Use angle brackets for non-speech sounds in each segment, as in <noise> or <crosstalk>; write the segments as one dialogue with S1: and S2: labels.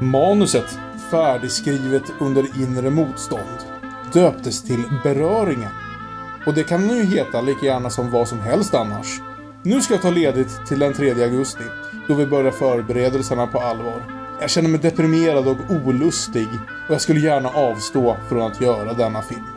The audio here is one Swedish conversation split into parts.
S1: Manuset, färdigskrivet under inre motstånd, döptes till Beröringen. Och det kan nu heta lika gärna som vad som helst annars. Nu ska jag ta ledigt till den 3 augusti, då vi börjar förberedelserna på allvar. Jag känner mig deprimerad och olustig och jag skulle gärna avstå från att göra denna film.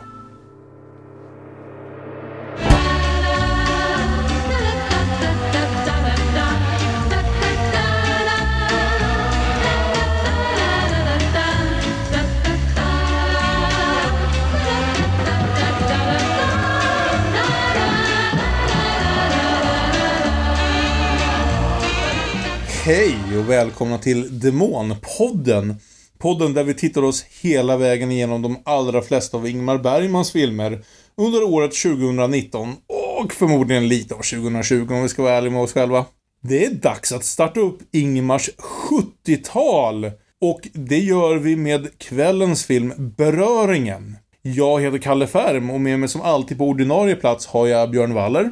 S1: Och välkomna till Demonpodden. Podden där vi tittar oss hela vägen igenom de allra flesta av Ingmar Bergmans filmer under året 2019 och förmodligen lite av 2020 om vi ska vara ärliga med oss själva. Det är dags att starta upp Ingmars 70-tal och det gör vi med kvällens film Beröringen. Jag heter Kalle Färm och med mig som alltid på ordinarie plats har jag Björn Waller.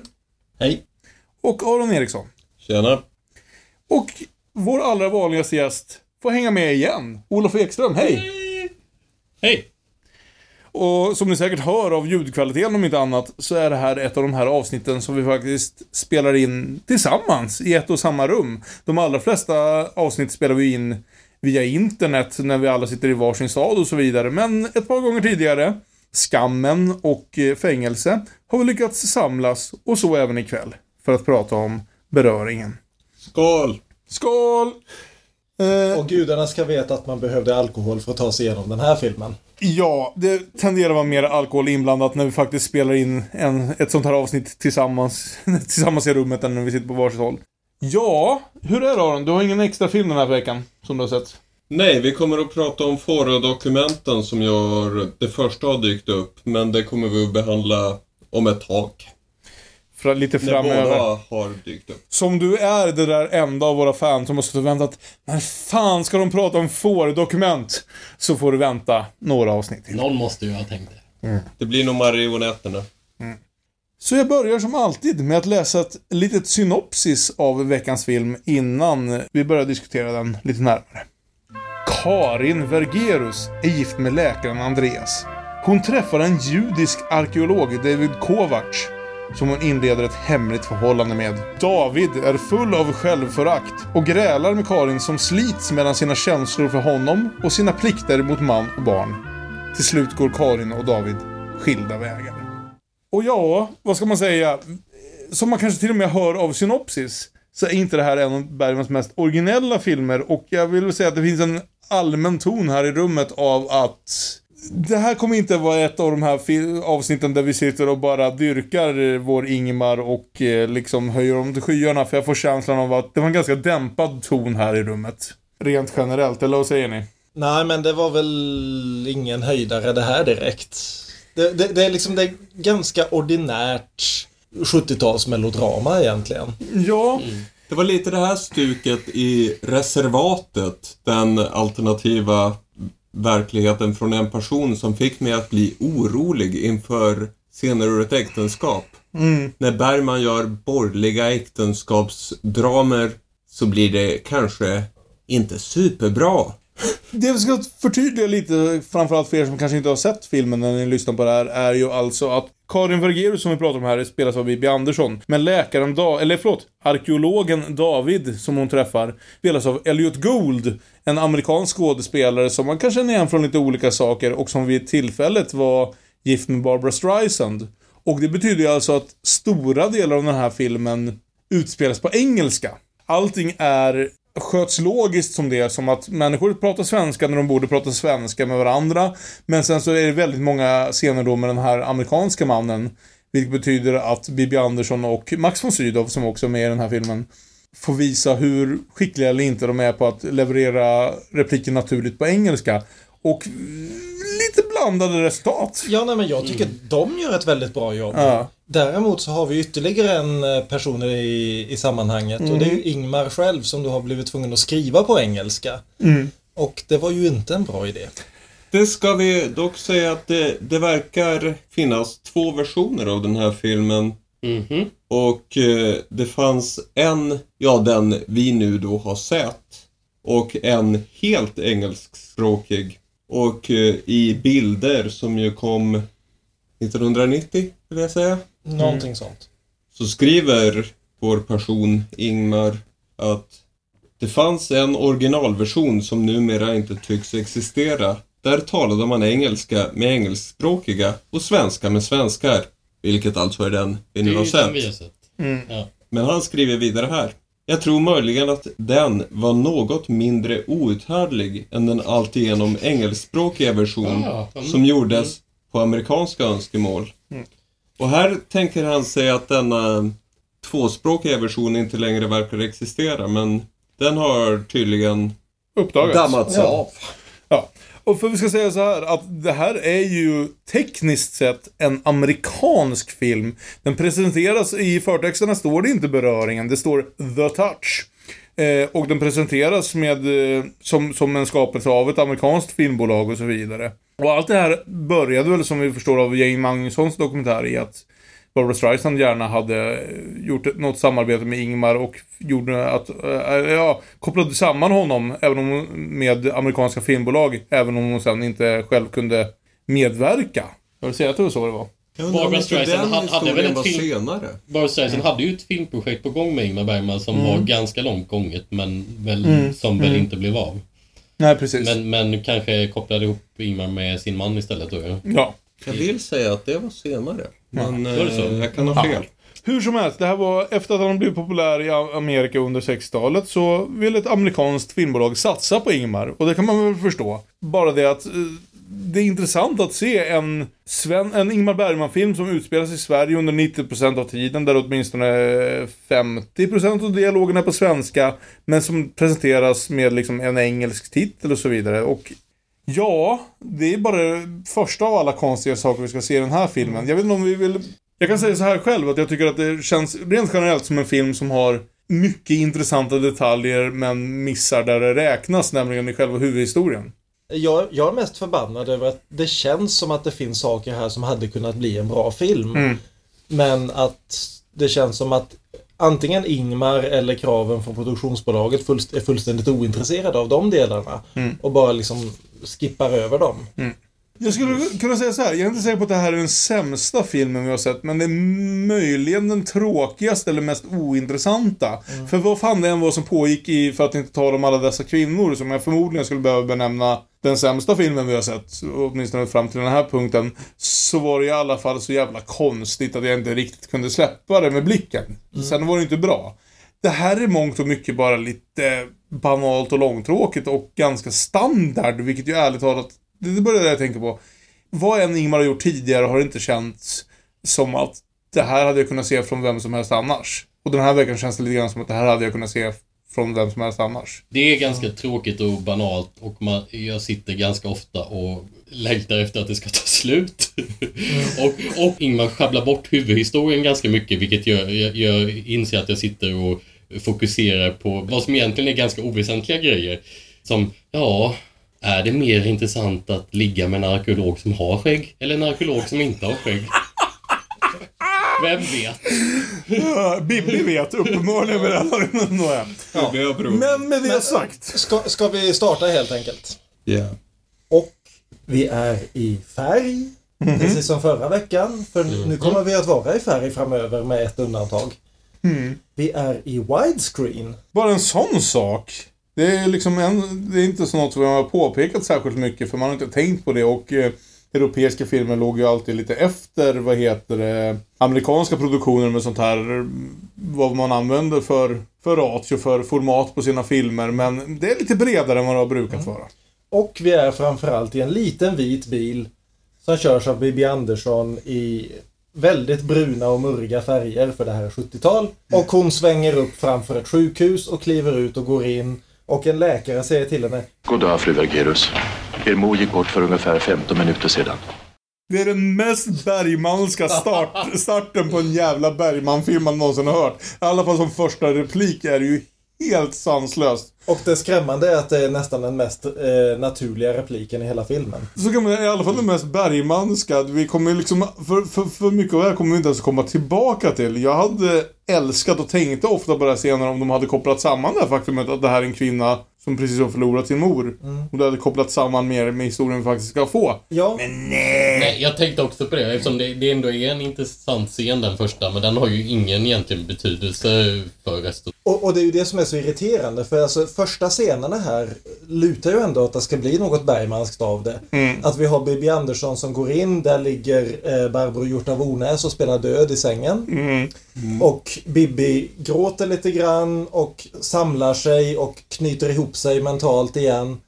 S2: Hej.
S1: Och Aron Eriksson.
S2: Tjena.
S1: Och vår allra vanligaste gäst får hänga med igen. Olof Ekström, hej!
S2: Hej.
S1: Och som ni säkert hör av ljudkvaliteten om inte annat så är det här ett av de här avsnitten som vi faktiskt spelar in tillsammans i ett och samma rum. De allra flesta avsnitt spelar vi in via internet när vi alla sitter i varsin stad och så vidare. Men ett par gånger tidigare, Skammen och eh, Fängelse, har vi lyckats samlas och så även ikväll för att prata om beröringen.
S2: Skål.
S1: Skål! Eh,
S3: Och gudarna ska veta att man behövde alkohol för att ta sig igenom den här filmen.
S1: Ja, det tenderar att vara mer alkohol inblandat när vi faktiskt spelar in en, ett sånt här avsnitt tillsammans, <laughs> tillsammans i rummet än när vi sitter på varsitt håll. Ja, hur är det Aron? Du har ingen extra film den här veckan som du har sett?
S2: Nej, vi kommer att prata om Fora-dokumenten som gör det första har dykt upp. Men det kommer vi att behandla om ett tag.
S1: Fra, lite
S2: När
S1: framöver.
S2: båda har dykt upp.
S1: Som du är det där enda av våra fans som har suttit och väntat. När fan ska de prata om får-dokument? Så får du vänta några avsnitt till.
S4: Någon måste ju ha tänkt det.
S2: Det blir nog marionetterna.
S1: Så jag börjar som alltid med att läsa ett litet synopsis av veckans film innan vi börjar diskutera den lite närmare. Karin Vergerus är gift med läkaren Andreas. Hon träffar en judisk arkeolog, David Kovacs, som hon inleder ett hemligt förhållande med. David är full av självförakt och grälar med Karin som slits mellan sina känslor för honom och sina plikter mot man och barn. Till slut går Karin och David skilda vägar. Och ja, vad ska man säga? Som man kanske till och med hör av synopsis så är inte det här en av Bergmans mest originella filmer och jag vill säga att det finns en allmän ton här i rummet av att det här kommer inte vara ett av de här avsnitten där vi sitter och bara dyrkar vår Ingmar och eh, liksom höjer dem till skyarna för jag får känslan av att det var en ganska dämpad ton här i rummet. Rent generellt, eller vad säger ni?
S3: Nej, men det var väl ingen höjdare det här direkt. Det, det, det är liksom det är ganska ordinärt 70-talsmelodrama egentligen.
S1: Ja,
S2: Det var lite det här stuket i Reservatet. Den alternativa verkligheten från en person som fick mig att bli orolig inför scener ur ett äktenskap. När Bergman gör borgerliga äktenskapsdramer så blir det kanske inte superbra.
S1: Det vi ska förtydliga lite, framförallt för er som kanske inte har sett filmen när ni lyssnar på det här, är ju alltså att Karin Vergerus som vi pratar om här spelas av Bibi Andersson. Men läkaren, da eller förlåt, arkeologen David som hon träffar spelas av Elliot Gould. En amerikansk skådespelare som man kan känna igen från lite olika saker och som vid tillfället var gift med Barbara Streisand. Och det betyder ju alltså att stora delar av den här filmen utspelas på engelska. Allting är sköts logiskt som det, som att människor pratar svenska när de borde prata svenska med varandra. Men sen så är det väldigt många scener då med den här amerikanska mannen. Vilket betyder att Bibi Andersson och Max von Sydow, som också är med i den här filmen, får visa hur skickliga eller inte de är på att leverera repliker naturligt på engelska. Och blandade resultat.
S3: Ja, nej, men jag tycker de gör ett väldigt bra jobb.
S1: Ja.
S3: Däremot så har vi ytterligare en eh, person i, i sammanhanget och det är ju Ingmar själv som då har blivit tvungen att skriva på engelska. Och det var ju inte en bra idé.
S2: Det ska vi dock säga att det, det verkar finnas två versioner av den här filmen.
S4: Mhm.
S2: Och eh, det fanns en, ja den vi nu då har sett. och en helt engelskspråkig. Och eh, i bilder som ju kom 1990, vill jag säga.
S3: Någonting sånt.
S2: Så skriver vår person Ingmar att det fanns en originalversion som numera inte tycks existera. Där talade man engelska med engelskspråkiga och svenska med svenskar. Vilket alltså är den vi nu har sett.
S4: vi har sett. Ja.
S2: Men han skriver vidare här. Jag tror möjligen att den var något mindre outhärdlig än den alltigenom engelskspråkiga version
S4: mm.
S2: som gjordes på amerikanska önskemål. Och här tänker han sig att denna tvåspråkiga version inte längre verkar existera men den har tydligen
S1: Uppdagats.
S2: dammats
S3: Ja.
S2: av.
S1: Och för vi ska säga så här att det här är ju tekniskt sett en amerikansk film. Den presenteras, i förtexterna står det inte beröringen, det står The Touch. Eh, och den presenteras med, eh, som, som en skapelse av ett amerikanskt filmbolag och så vidare. Och allt det här började väl som vi förstår av Jane Magnussons dokumentär i att Barbara Streisand gärna hade eh, gjort något samarbete med Ingmar och gjorde att, äh, ja, kopplade samman honom även om, med amerikanska filmbolag, även om hon sen inte själv kunde medverka. Jag vill säga att det var så det var.
S2: Inte
S4: Streisand hade- hade väl ett film-
S2: senare.
S4: Barbra Streisand hade ju ett filmprojekt på gång med Ingmar Bergman som
S1: Mm.
S4: var ganska långt gånget men väl, som väl inte blev av.
S1: Nej, precis.
S4: Men, men kanske kopplade ihop Ingmar med sin man istället då. Ja.
S2: Jag vill säga att det var senare. Men
S4: Var det så?
S2: eh, jag kan ha fel.
S1: Hur som helst, det här var efter att han blivit populär i Amerika under 60-talet så ville ett amerikanskt filmbolag satsa på Ingmar. Och det kan man väl förstå. Bara det att eh, det är intressant att se en, Sven, en Ingmar Bergman-film som utspelas i Sverige under 90% av tiden, där åtminstone 50% av dialogen är på svenska, men som presenteras med liksom en engelsk titel och så vidare. Och ja, det är bara det första av alla konstiga saker vi ska se i den här filmen. Jag vet inte om vi vill... Jag kan säga så här själv, att jag tycker att det känns rent generellt som en film som har mycket intressanta detaljer, men missar där det räknas, nämligen i själva huvudhistorien.
S3: Jag, jag är mest förbannad över att det känns som att det finns saker här som hade kunnat bli en bra film.
S1: Mm.
S3: Men att det känns som att antingen Ingmar eller kraven från produktionsbolaget fullst- är fullständigt ointresserade av de delarna.
S1: Mm.
S3: Och bara liksom skippar över dem.
S1: Jag skulle kunna säga så här, jag är inte säker på att det här är den sämsta filmen vi har sett, men det är möjligen den tråkigaste eller mest ointressanta. För vad fan det än var som pågick i, för att inte tala om alla dessa kvinnor, som jag förmodligen skulle behöva benämna den sämsta filmen vi har sett, åtminstone fram till den här punkten, så var det i alla fall så jävla konstigt att jag inte riktigt kunde släppa det med blicken. Sen var det inte bra. Det här är mångt och mycket bara lite banalt och långtråkigt och ganska standard, vilket ju ärligt talat, det det började jag tänka på. Vad än Ingmar har gjort tidigare har det inte känts som att det här hade jag kunnat se från vem som helst annars. Och den här veckan känns det lite grann som att det här hade jag kunnat se från vem som helst annars.
S4: Det är ganska tråkigt och banalt och man, jag sitter ganska ofta och längtar efter att det ska ta slut. <laughs> och, och Ingmar sjabblar bort huvudhistorien ganska mycket vilket gör, jag, jag inser att jag sitter och fokuserar på vad som egentligen är ganska oväsentliga grejer. Som, ja, är det mer intressant att ligga med en arkeolog som har skägg eller en arkeolog som inte har skägg? Vem vet? <laughs>
S1: Bibbli vet uppenbarligen vid det här.
S2: Ja.
S1: Men med det
S3: Men-
S1: sagt.
S3: Ska, ska vi starta helt enkelt?
S2: Ja.
S3: Och vi är i färg. Precis som förra veckan. För nu kommer vi att vara i färg framöver med ett undantag. Vi är i widescreen.
S1: Bara en sån sak. Det är liksom en, det är inte så något som jag har påpekat särskilt mycket för man har inte tänkt på det och eh, europeiska filmer låg ju alltid lite efter, vad heter det, amerikanska produktioner med sånt här, vad man använder för, för ratio, för format på sina filmer. Men det är lite bredare än vad det har brukat vara.
S3: Och vi är framförallt i en liten vit bil som körs av Bibi Andersson i väldigt bruna och murriga färger för det här är 70-tal. Och hon svänger upp framför ett sjukhus och kliver ut och går in. Och en läkare säger till henne
S5: God dag, fru Vergerus. Er mor gick bort för ungefär 15 minuter sedan.
S1: Det är den mest Bergmanska <laughs> start, starten på en jävla Bergman-film man någonsin har hört. I alla fall som första replik är det ju helt sanslöst.
S3: Och det skrämmande är att det är nästan den mest eh, naturliga repliken i hela filmen.
S1: Så kan man i alla fall den mest Bergmanska. Vi kommer liksom, för, för, för mycket av det här kommer vi inte ens komma tillbaka till. Jag hade älskat och tänkte ofta på det här senare om de hade kopplat samman det här faktumet att det här är en kvinna som precis har förlorat sin mor.
S3: Mm.
S1: Och det hade kopplat samman mer med historien vi faktiskt ska få.
S3: Ja,
S4: Nej, jag tänkte också på det eftersom det, det ändå är en intressant scen den första men den har ju ingen egentligen betydelse för resten.
S3: och, och det är ju det som är så irriterande för alltså första scenerna här lutar ju ändå att det ska bli något Bergmanskt av det. Att vi har Bibi Andersson som går in, där ligger eh, Barbro Hjort av Ornäs och spelar död i sängen. Och Bibi gråter lite grann och samlar sig och knyter ihop sig mentalt igen.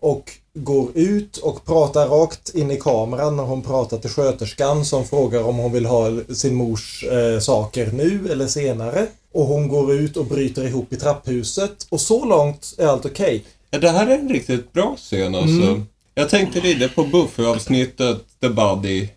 S3: Och går ut och pratar rakt in i kameran när hon pratar till sköterskan som frågar om hon vill ha sin mors eh, saker nu eller senare. Och hon går ut och bryter ihop i trapphuset. Och så långt är allt okej.
S2: Ja, det här är en riktigt bra scen alltså. Jag tänkte lite på Buffy-avsnittet The Buddy.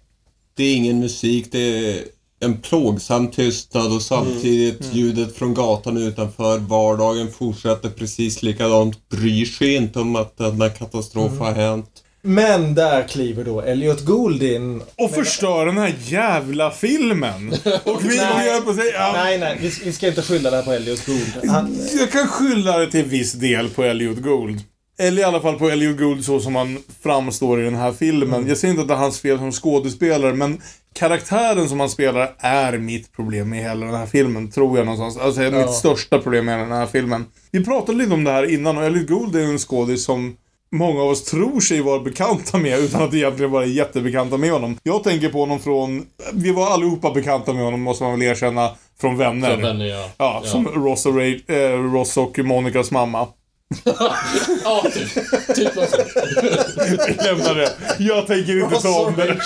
S2: Det är ingen musik, det är en plågsam tystnad och samtidigt ljudet från gatan utanför. Vardagen fortsätter precis likadant. Bryr sig inte om att denna katastrof har hänt.
S3: Men där kliver då Elliot Gould in.
S1: Och förstör den här jävla filmen. <laughs> Och vi
S3: Nej.
S1: på säga, ja,
S3: Nej, nej, vi, vi ska inte skylla det här på Elliot Gould. Han,
S1: Jag kan skylla det till viss del på Elliot Gould. Eller i alla fall på Elliot Gould så som han framstår i den här filmen. Jag säger inte att det är hans fel som skådespelare, men karaktären som han spelar är mitt problem med hela den här filmen, tror jag någonstans. Alltså det är mitt största problem med den här filmen. Vi pratade lite om det här innan och Elliot Gould är en skådis som många av oss tror sig vara bekanta med utan att egentligen vara jättebekanta med honom. Jag tänker på honom från, vi var allihopa bekanta med honom måste man väl erkänna, från Vänner.
S4: Från Vänner, ja.
S1: Ja, som Ross och, Ray, eh, Ross och Monikas mamma.
S4: Ja, typ, typ något sånt.
S1: Vi lämnar det. Jag tänker inte ta om det.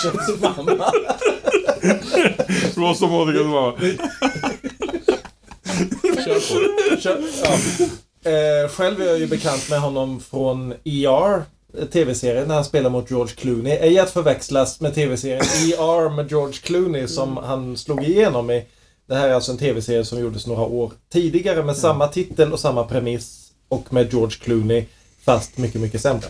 S1: Ross och Monikas mamma.
S4: Kör på.
S3: Kör- Ja. Eh, själv är jag ju bekant med honom från ER, tv-serien, när han spelar mot George Clooney. Ej att förväxlas med tv-serien ER med George Clooney som han slog igenom i. Det här är alltså en tv-serie som gjordes några år tidigare med samma titel och samma premiss och med George Clooney fast mycket, mycket sämre.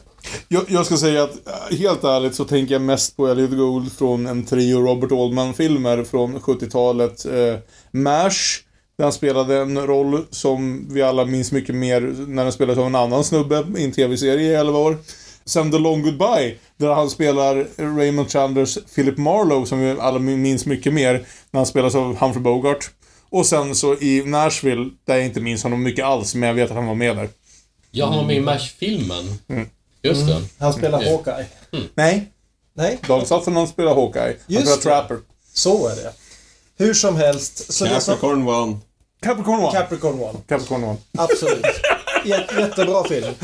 S1: Jag, jag ska säga att eh, helt ärligt så tänker jag mest på Elliot Gould från en trio Robert Oldman-filmer från 70-talet. Eh, MASH, där han spelade en roll som vi alla minns mycket mer när den spelades av en annan snubbe i en tv-serie i 11 år. Sen The Long Goodbye, där han spelar Raymond Chandlers Philip Marlowe, som vi alla minns mycket mer, när han spelas av Humphrey Bogart. Och sen så i Nashville, där jag inte minns honom mycket alls, men jag vet att han var med där.
S4: Jag har med i MASH-filmen. Just det.
S3: Han spelar
S4: Mm.
S3: Hawkeye.
S1: Nej,
S3: Nej,
S1: Dag Sutherland spelar Hawkeye. Han
S3: Just
S1: spelar
S3: det.
S1: Trapper.
S3: så är det. Hur som helst. Så det som,
S2: Capricorn One.
S1: Capricorn One.
S3: Capricorn One.
S1: Capricorn One.
S3: Absolut. <laughs> Jät- jättebra film.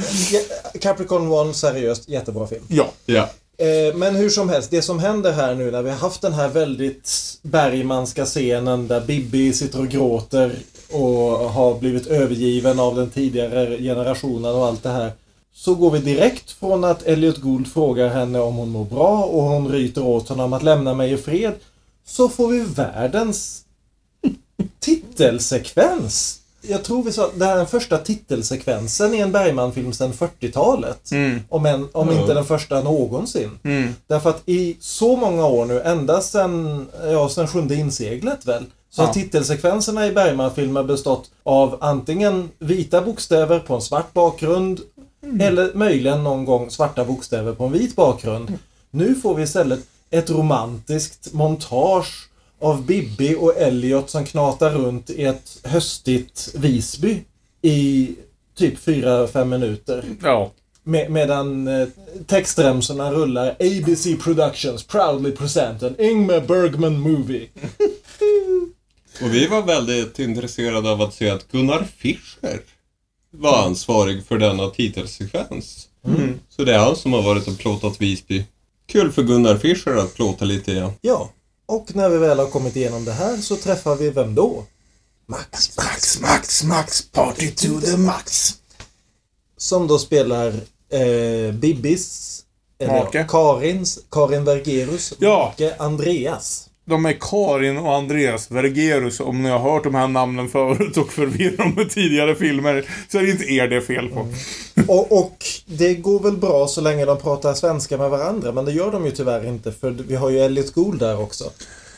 S3: Capricorn One, seriöst, jättebra film.
S1: Ja.
S2: Ja.
S3: Eh, men hur som helst, det som händer här nu när vi har haft den här väldigt Bergmanska scenen där Bibi sitter och gråter och har blivit övergiven av den tidigare generationen och allt det här. Så går vi direkt från att Elliot Gould frågar henne om hon mår bra och hon ryter åt honom att lämna mig i fred. Så får vi världens titelsekvens. Jag tror vi sa det här är den första titelsekvensen i en Bergman-film sedan 40-talet. Om, en, om inte den första någonsin. Därför att i så många år nu, ända sedan, ja, sedan sjunde inseglet väl, så har
S1: Ja.
S3: titelsekvenserna i Bergman-filmer bestått av antingen vita bokstäver på en svart bakgrund eller möjligen någon gång svarta bokstäver på en vit bakgrund. Nu får vi istället ett romantiskt montage av Bibi och Elliot som knatar runt i ett höstigt Visby i typ 4-5 minuter.
S1: Ja.
S3: Med, medan eh, textremsorna rullar ABC Productions proudly present an Ingmar Bergman movie. <laughs>
S2: Och vi var väldigt intresserade av att se att Gunnar Fischer var ansvarig för denna titelsekvens. Så det är han som har varit och plåtat Visby. Kul för Gunnar Fischer att plåta lite igen.
S3: Ja, och när vi väl har kommit igenom det här så träffar vi vem då? Max.
S1: Max, Max, Max, party to the max.
S3: Som då spelar eh, Bibis, eller
S1: Make.
S3: Karins, Karin Vergerus
S1: Ja.
S3: make Andreas.
S1: De är Karin och Andreas Vergerus. Om ni har hört de här namnen förut och förvirrat dem med tidigare filmer så är det inte er det är fel på.
S3: Och, och det går väl bra så länge de pratar svenska med varandra, men det gör de ju tyvärr inte för vi har ju Elliot Gould där också.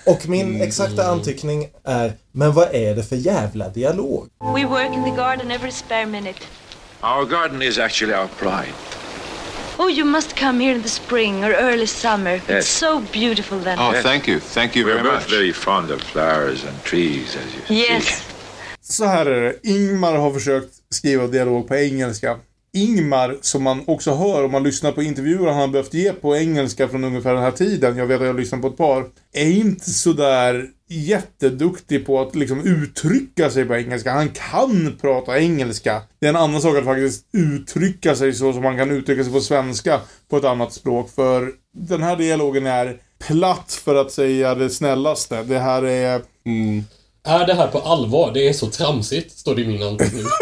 S3: Och min exakta anteckning är, men vad är det för jävla dialog?
S6: We work in the garden every spare minute. Our garden is actually our pride.
S7: Oh, you must come here in the spring or early summer.
S6: Yes.
S7: It's so beautiful then.
S5: Oh, thank you. Thank you
S6: We're
S5: very
S6: both
S5: much.
S6: very fond of flowers and trees, as you
S7: Yes.
S6: see. <laughs>
S1: Så här är det. Ingmar har försökt skriva dialog på engelska. Ingmar, som man också hör om man lyssnar på intervjuer han har behövt ge på engelska från ungefär den här tiden, jag vet att jag har lyssnat på ett par, är inte sådär jätteduktig på att liksom uttrycka sig på engelska. Han kan prata engelska. Det är en annan sak att faktiskt uttrycka sig så som man kan uttrycka sig på svenska på ett annat språk. För den här dialogen är platt för att säga det snällaste. Det här är...
S4: Är det här på allvar? Det är så tramsigt, står det i min anteckning. <laughs>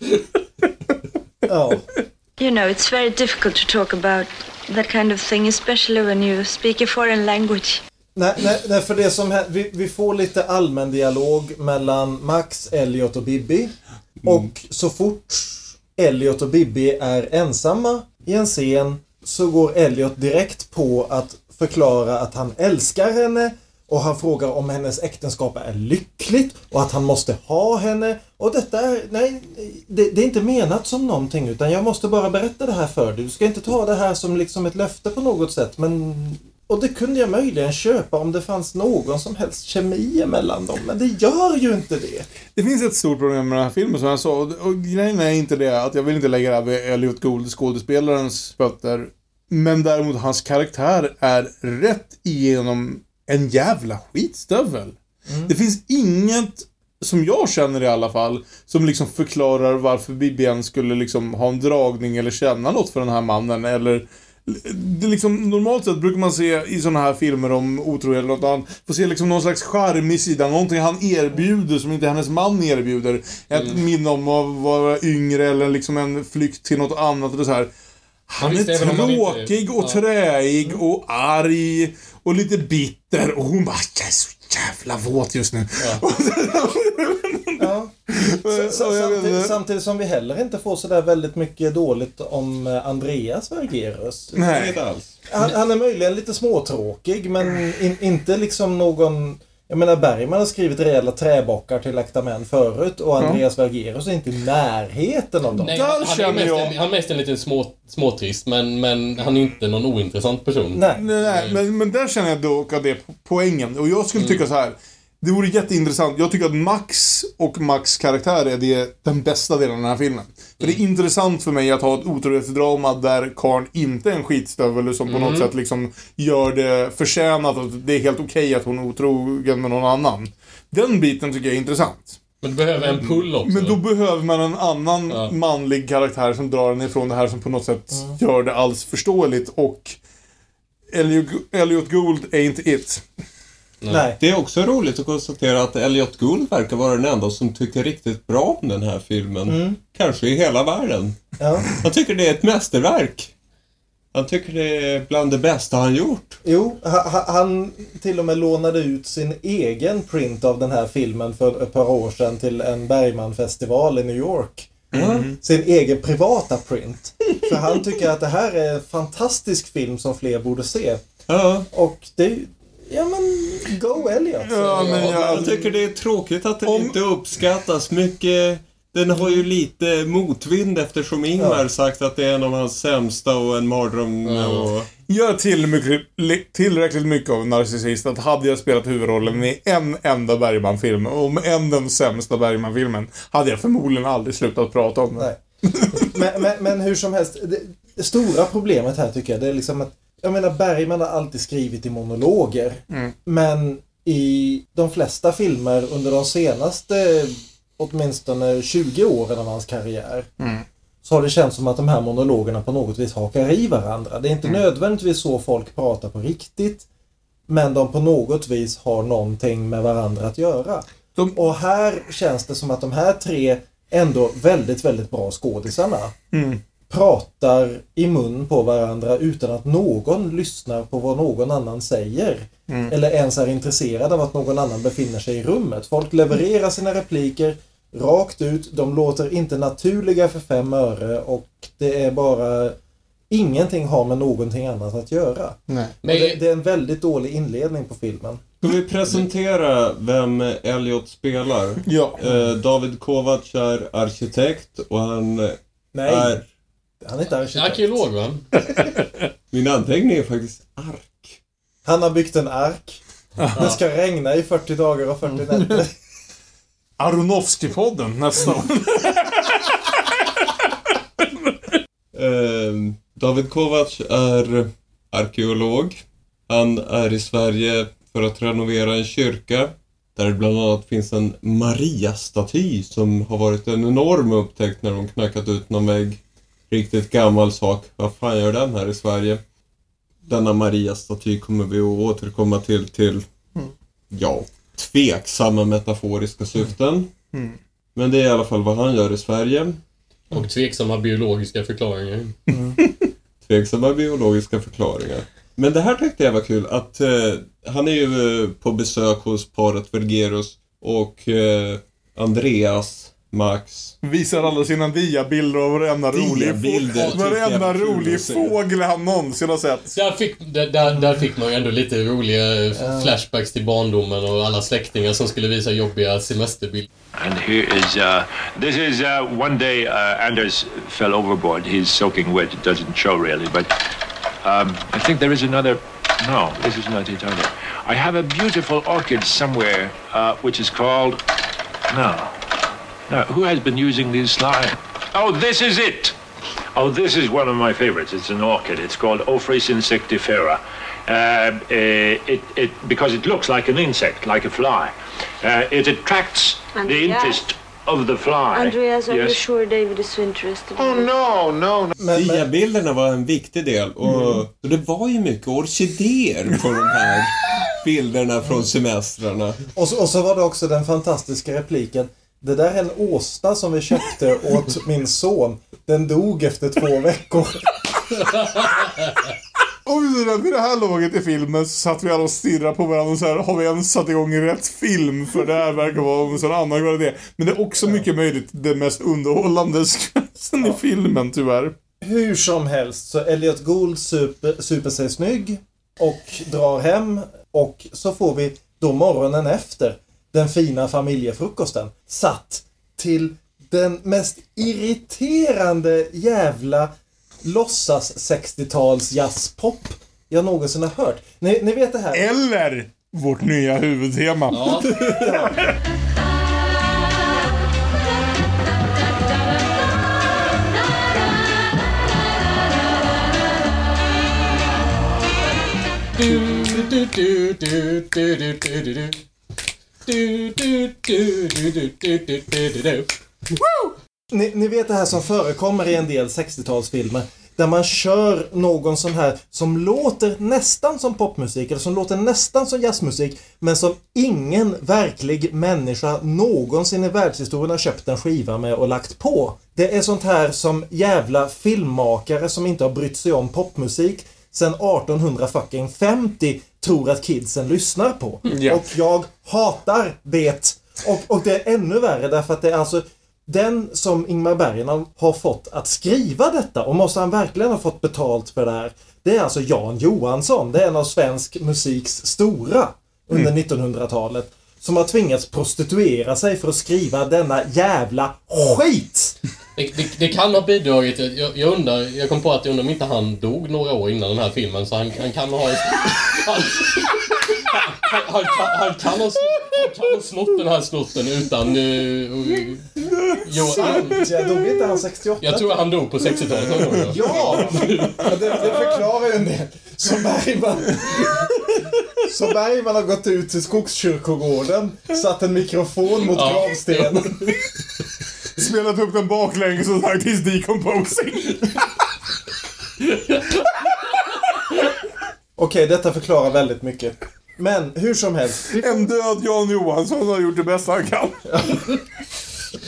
S4: <laughs>
S3: Ja.
S7: You know, it's very difficult to talk about that kind of thing, especially when you speak a foreign language.
S3: Nej, nej, nej, för det som hä- vi, vi får lite allmän dialog mellan Max, Elliot och Bibi. Och så fort Elliot och Bibi är ensamma i en scen så går Elliot direkt på att förklara att han älskar henne och han frågar om hennes äktenskap är lyckligt och att han måste ha henne. Och detta är, nej, det, det är inte menat som någonting utan jag måste bara berätta det här för dig. Du ska inte ta det här som liksom ett löfte på något sätt men och det kunde jag möjligen köpa om det fanns någon som helst kemi emellan dem. Men det gör ju inte det.
S1: Det finns ett stort problem med den här filmen som jag sa. Och, grejen är inte det att jag vill inte lägga det här vid Elliot Gould, skådespelarens fötter. Men däremot hans karaktär är rätt igenom en jävla skitstövel. Det finns inget, som jag känner i alla fall, som liksom förklarar varför Bibian skulle liksom ha en dragning eller känna något för den här mannen eller det liksom, normalt sett brukar man se i såna här filmer om otrohet eller något annat, få se liksom någon slags charmig sida, någonting han erbjuder som inte hennes man erbjuder. Ett minne om att vara yngre eller liksom en flykt till något annat eller så här. Han är
S4: inte-
S1: tråkig och
S4: ja.
S1: träig och arg och lite bitter och hon bara så jävla våt just nu.
S3: Ja. <laughs>
S1: Vet
S3: samtidigt, samtidigt som vi heller inte får sådär väldigt mycket dåligt om eh, Andreas Vergerus.
S1: Nej.
S2: Inte alls.
S3: Han, han är möjligen lite småtråkig men in, inte liksom någon... Jag menar Bergman har skrivit rejäla träbockar till Akta män förut och Andreas Vergerus är inte i närheten av dem.
S4: Nej,
S1: Där
S4: han, han, är
S1: känner
S4: mest
S1: jag-
S4: en, han är mest en liten små, småtrist, men, men han är inte någon ointressant person.
S3: Nej.
S1: Nej, nej men, men där känner jag dock att det är po- poängen. Och jag skulle tycka så här. Det vore jätteintressant. Jag tycker att Max och Max karaktär är det, den bästa delen av den här filmen. För det är intressant för mig att ha ett otrohetsdrama där karln inte är en skitstövel som på något sätt liksom gör det förtjänat att det är helt okej att hon är otrogen med någon annan. Den biten tycker jag är intressant.
S4: Men du behöver en pull också.
S1: Men då behöver man en annan
S4: Ja.
S1: manlig karaktär som drar den ifrån det här som på något sätt gör det alls förståeligt och Elliot, Elliot Gould är inte it.
S3: Nej.
S2: Det är också roligt att konstatera att Elliot Gould verkar vara den enda som tycker riktigt bra om den här filmen. Kanske i hela världen.
S3: Ja.
S2: Han tycker det är ett mästerverk. Han tycker det är bland det bästa han gjort.
S3: Jo, ha- ha- han till och med lånade ut sin egen print av den här filmen för ett par år sedan till en Bergman-festival i New York. Sin egen privata print. För han tycker att det här är en fantastisk film som fler borde se.
S2: Ja.
S3: Och det... Ja men, go Elliot!
S1: Ja, men
S2: Jag
S1: jag,
S2: tycker det är tråkigt att den
S1: Om-
S2: inte uppskattas mycket. Den har ju lite motvind eftersom Ingmar
S3: Ja.
S2: sagt att det är en av hans sämsta och en mardröm. Och...
S1: jag är till mycket, li- tillräckligt mycket av en narcissist att hade jag spelat huvudrollen i en enda Bergman-film, och med en den sämsta Bergman-filmen, hade jag förmodligen aldrig slutat prata om den.
S3: Nej. men, men, men hur som helst, det, det stora problemet här tycker jag, det är liksom att jag menar Bergman har alltid skrivit i monologer. Men i de flesta filmer under de senaste åtminstone 20 åren av hans karriär så har det känts som att de här monologerna på något vis hakar i varandra. Det är inte nödvändigtvis så folk pratar på riktigt. Men de på något vis har någonting med varandra att göra.
S1: De-
S3: Och här känns det som att de här tre ändå väldigt, väldigt bra skådisarna pratar i mun på varandra utan att någon lyssnar på vad någon annan säger. Eller ens är intresserad av att någon annan befinner sig i rummet. Folk levererar sina repliker rakt ut. De låter inte naturliga för fem öre och det är bara ingenting har med någonting annat att göra.
S1: Nej.
S3: Det, det är en väldigt dålig inledning på filmen.
S2: Ska vi presentera vem Elliot spelar?
S1: Ja.
S2: Eh, David Kovacs är arkitekt och han
S3: Nej,
S2: är...
S3: han är inte arkitekt.
S4: arkeolog va? <laughs>
S2: Min anteckning är faktiskt ark.
S3: Han har byggt en ark. Det ska regna i 40 dagar och 40 nätter. <laughs>
S1: Aronofsky-podden nästa år. <laughs>
S2: Eh, David Kovacs är arkeolog. Han är i Sverige för att renovera en kyrka. Där det bland annat finns en Maria-staty som har varit en enorm upptäckt när de knackat ut någon vägg. Riktigt gammal sak. Vad fan gör den här i Sverige? Denna Maria-staty kommer vi att återkomma till till, ja, tveksamma metaforiska syften. Men det är i alla fall vad han gör i Sverige.
S4: Och tveksamma biologiska förklaringar. <laughs>
S2: Tveksamma biologiska förklaringar. Men det här tyckte jag var kul att eh, han är ju eh, på besök hos paret Vergerus och eh, Andreas, Max.
S1: Visar alla sina diabilder av varenda rolig,
S2: Diabilder
S1: få-
S2: tycker jag
S1: varenda rolig fågel han någonsin har sett.
S4: Där fick, där, där, där fick man ju ändå lite roliga flashbacks till barndomen och alla släktingar som skulle visa jobbiga semesterbilder.
S5: And here is, uh, this is uh, one day uh, Anders fell overboard. He's soaking wet. It doesn't show really, but um, I think there is another. No, this is not it either. I have a beautiful orchid somewhere, uh, which is called. No. No, who has been using these slime? Oh, this is it. Oh, this is one of my favorites. It's an orchid. It's called Ophrys insectifera. Uh, uh, it, it, because it looks like an insect, like a fly. Uh, it attracts the
S7: Andreas?
S5: interest of the fly.
S7: Andreas, are you
S5: yes.
S7: sure David is so interested?
S5: Oh no, no, no.
S3: Men, men,
S2: Diabilderna var en viktig del och, och det var ju mycket orkidéer på de här <laughs> bilderna från semestrarna.
S3: och, så, och så var det också den fantastiska repliken. Det där är en åsna som vi köpte åt <laughs> min son. Den dog efter två veckor. <laughs>
S1: Och vid det här laget i filmen så satt vi alla och stirrade på varandra och så här, har vi ens satt igång rätt film? För det här verkar vara en sån annan kvalitet. Men det är också mycket möjligt den mest underhållande sekvensen i filmen, tyvärr.
S3: Hur som helst så Elliot Gould super, super sig snygg och drar hem och så får vi då morgonen efter den fina familjefrukosten satt till den mest irriterande jävla låtsas 60-tals jazzpop jag någonsin har hört. Ni, ni vet det här?
S1: Eller vårt nya huvudtema.
S4: Ja, <laughs> Du, du, du, du, du, du, du, du, du. Du, du, du, du, du.
S3: Ni, ni vet det här som förekommer i en del 60-talsfilmer. Där man kör någon sån här som låter nästan som popmusik eller som låter nästan som jazzmusik men som ingen verklig människa någonsin i världshistorien har köpt en skiva med och lagt på. Det är sånt här som jävla filmmakare som inte har brytt sig om popmusik sedan 1850 tror att kidsen lyssnar på.
S1: Ja.
S3: Och jag hatar det. Och, och det är ännu värre därför att det är alltså den som Ingmar Bergman har fått att skriva detta och måste han verkligen ha fått betalt för det här. Det är alltså Jan Johansson. Det är en av svensk musiks stora under 1900-talet. Som har tvingats prostituera sig för att skriva denna jävla skit!
S4: Det, det, det kan ha bidragit. Jag, jag undrar, jag kom på att jag undrar om inte han dog några år innan den här filmen så han, han kan ha... Han, han, han, kan, han, kan ha snott, han kan ha snott den här snotten utan... Uh, jo, han,
S3: Jag dog inte han 68?
S4: jag tror han dog på 60-talet någon gång.
S3: Ja! ja det, det förklarar ju en del. Så Bergman... Så Bergman har gått ut till Skogskyrkogården, satt en mikrofon mot
S4: Ja.
S3: gravstenen. <laughs>
S1: Spelat upp den baklänges och sagt he's decomposing.
S3: Okej, detta förklarar väldigt mycket. Men hur som helst,
S1: En död Jan Johansson har gjort det bästa han kan.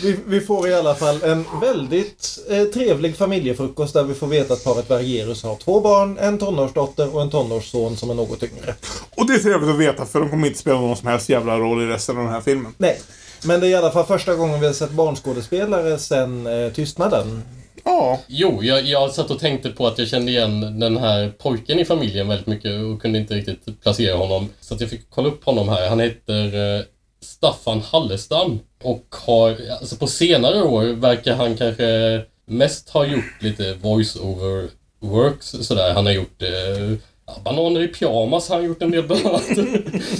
S3: vi, vi får i alla fall en väldigt eh, trevlig familjefrukost där vi får veta att paret Vergerus har två barn, en tonårsdotter och en tonårsson som är något yngre.
S1: Och det är trevligt att veta för de kommer inte spela någon som helst jävla roll i resten av den här filmen.
S3: Nej, men det är i alla fall första gången vi har sett barnskådespelare sen eh, Tystnaden.
S1: Ja.
S4: Jo, jag, jag satt och tänkte på att jag kände igen den här pojken i familjen väldigt mycket och kunde inte riktigt placera honom. Så att jag fick kolla upp honom här. Han heter eh, Staffan Hallestam och har, alltså på senare år verkar han kanske mest ha gjort lite voice-over works sådär. Han har gjort eh, Bananer i pyjamas har han gjort en del bland <laughs> annat.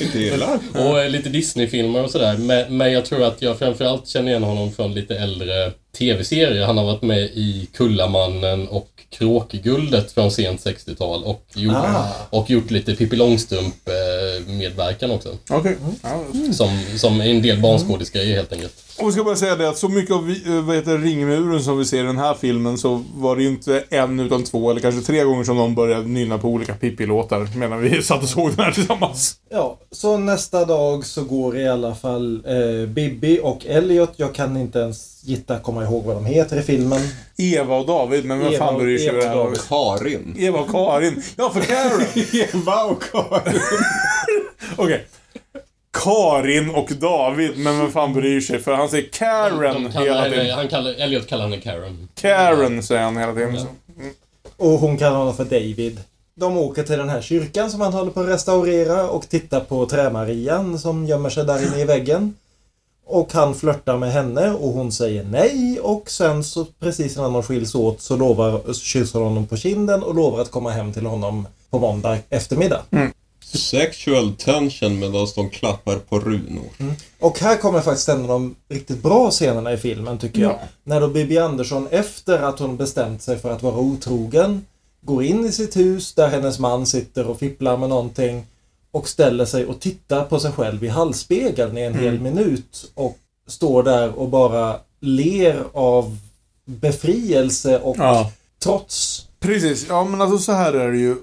S2: Inte. <laughs>
S4: Och eh, lite Disney-filmer och sådär. Men, men jag tror att jag framförallt känner igen honom från lite äldre TV-serier. Han har varit med i Kullamannen och Kråkguldet från sent 60-tal och gjort,
S3: Ah.
S4: och gjort lite Pippi Långstrump-medverkan också.
S1: Okej. Ja.
S4: Som, som en del barnskådisgrejer helt enkelt.
S1: Och vi ska bara säga det att så mycket av eh, vad heter, ringmuren som vi ser i den här filmen så var det ju inte en utan två eller kanske tre gånger som de började nynna på olika Pippi-låtar medan vi <laughs> satt och såg den här tillsammans.
S3: Ja, så nästa dag så går i alla fall eh, Bibi och Elliot. Jag kan inte ens gitta komma ihåg vad de heter i filmen.
S1: Eva och David, men vem
S3: Eva
S1: fan bryr sig
S3: Eva och.
S2: Karin.
S1: Eva och Karin. Ja, för Karen. <laughs>
S2: Eva och Karin. <laughs>
S1: Okej. Karin och David, men vem fan bryr sig? För han säger Karen
S4: De
S1: hela
S4: kallar,
S1: tiden.
S4: han kallar, Elliot kallar henne Karen.
S1: Karen säger han hela tiden.
S4: Ja.
S3: Och hon kallar honom för David. De åker till den här kyrkan som han håller på att restaurera och tittar på Trämarian som gömmer sig där inne i väggen. Och han flörtar med henne och hon säger nej och sen så precis innan de skiljs åt så lovar, så kysser hon honom på kinden och lovar att komma hem till honom på måndag eftermiddag.
S2: Sexual tension medan de klappar på runor.
S3: Och här kommer faktiskt en av de riktigt bra scenerna i filmen tycker jag.
S1: Ja.
S3: När då Bibi Andersson efter att hon bestämt sig för att vara otrogen går in i sitt hus där hennes man sitter och fipplar med någonting och ställer sig och tittar på sig själv i halsspegeln i en hel minut och står där och bara ler av befrielse och
S1: Ja.
S3: trots.
S1: Precis. Ja, men alltså så här är det ju.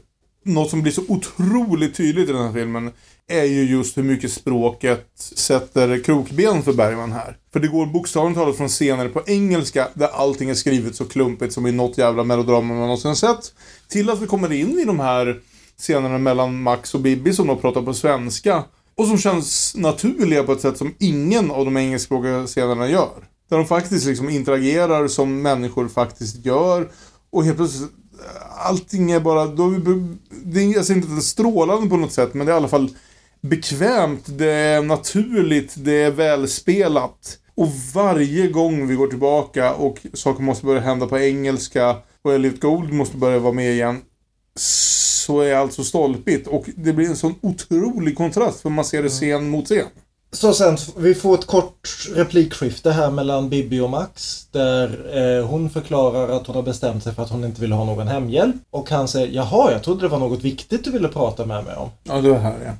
S1: Något som blir så otroligt tydligt i den här filmen är ju just hur mycket språket sätter krokben för Bergman här. För det går bokstavligt talat från scener på engelska där allting är skrivet så klumpigt som i något jävla melodrama man någonsin sett. Till att vi kommer in i de här scenerna mellan Max och Bibi som då pratar på svenska. Och som känns naturliga på ett sätt som ingen av de engelskspråkiga scenerna gör. Där de faktiskt liksom interagerar som människor faktiskt gör. Och helt plötsligt, allting är bara, då, det är, jag säger inte att det är strålande på något sätt, men det är i alla fall bekvämt, det är naturligt, det är välspelat. Och varje gång vi går tillbaka och saker måste börja hända på engelska och Elliot Gould måste börja vara med igen så är allt så stolpigt och det blir en sån otrolig kontrast för man ser det scen mot scen.
S3: Så sen, vi får ett kort replikskifte här mellan Bibi och Max. Där eh, hon förklarar att hon har bestämt sig för att hon inte vill ha någon hemhjälp. Och han säger, jaha, jag trodde det var något viktigt du ville prata med mig om.
S1: Ja, det var här ja.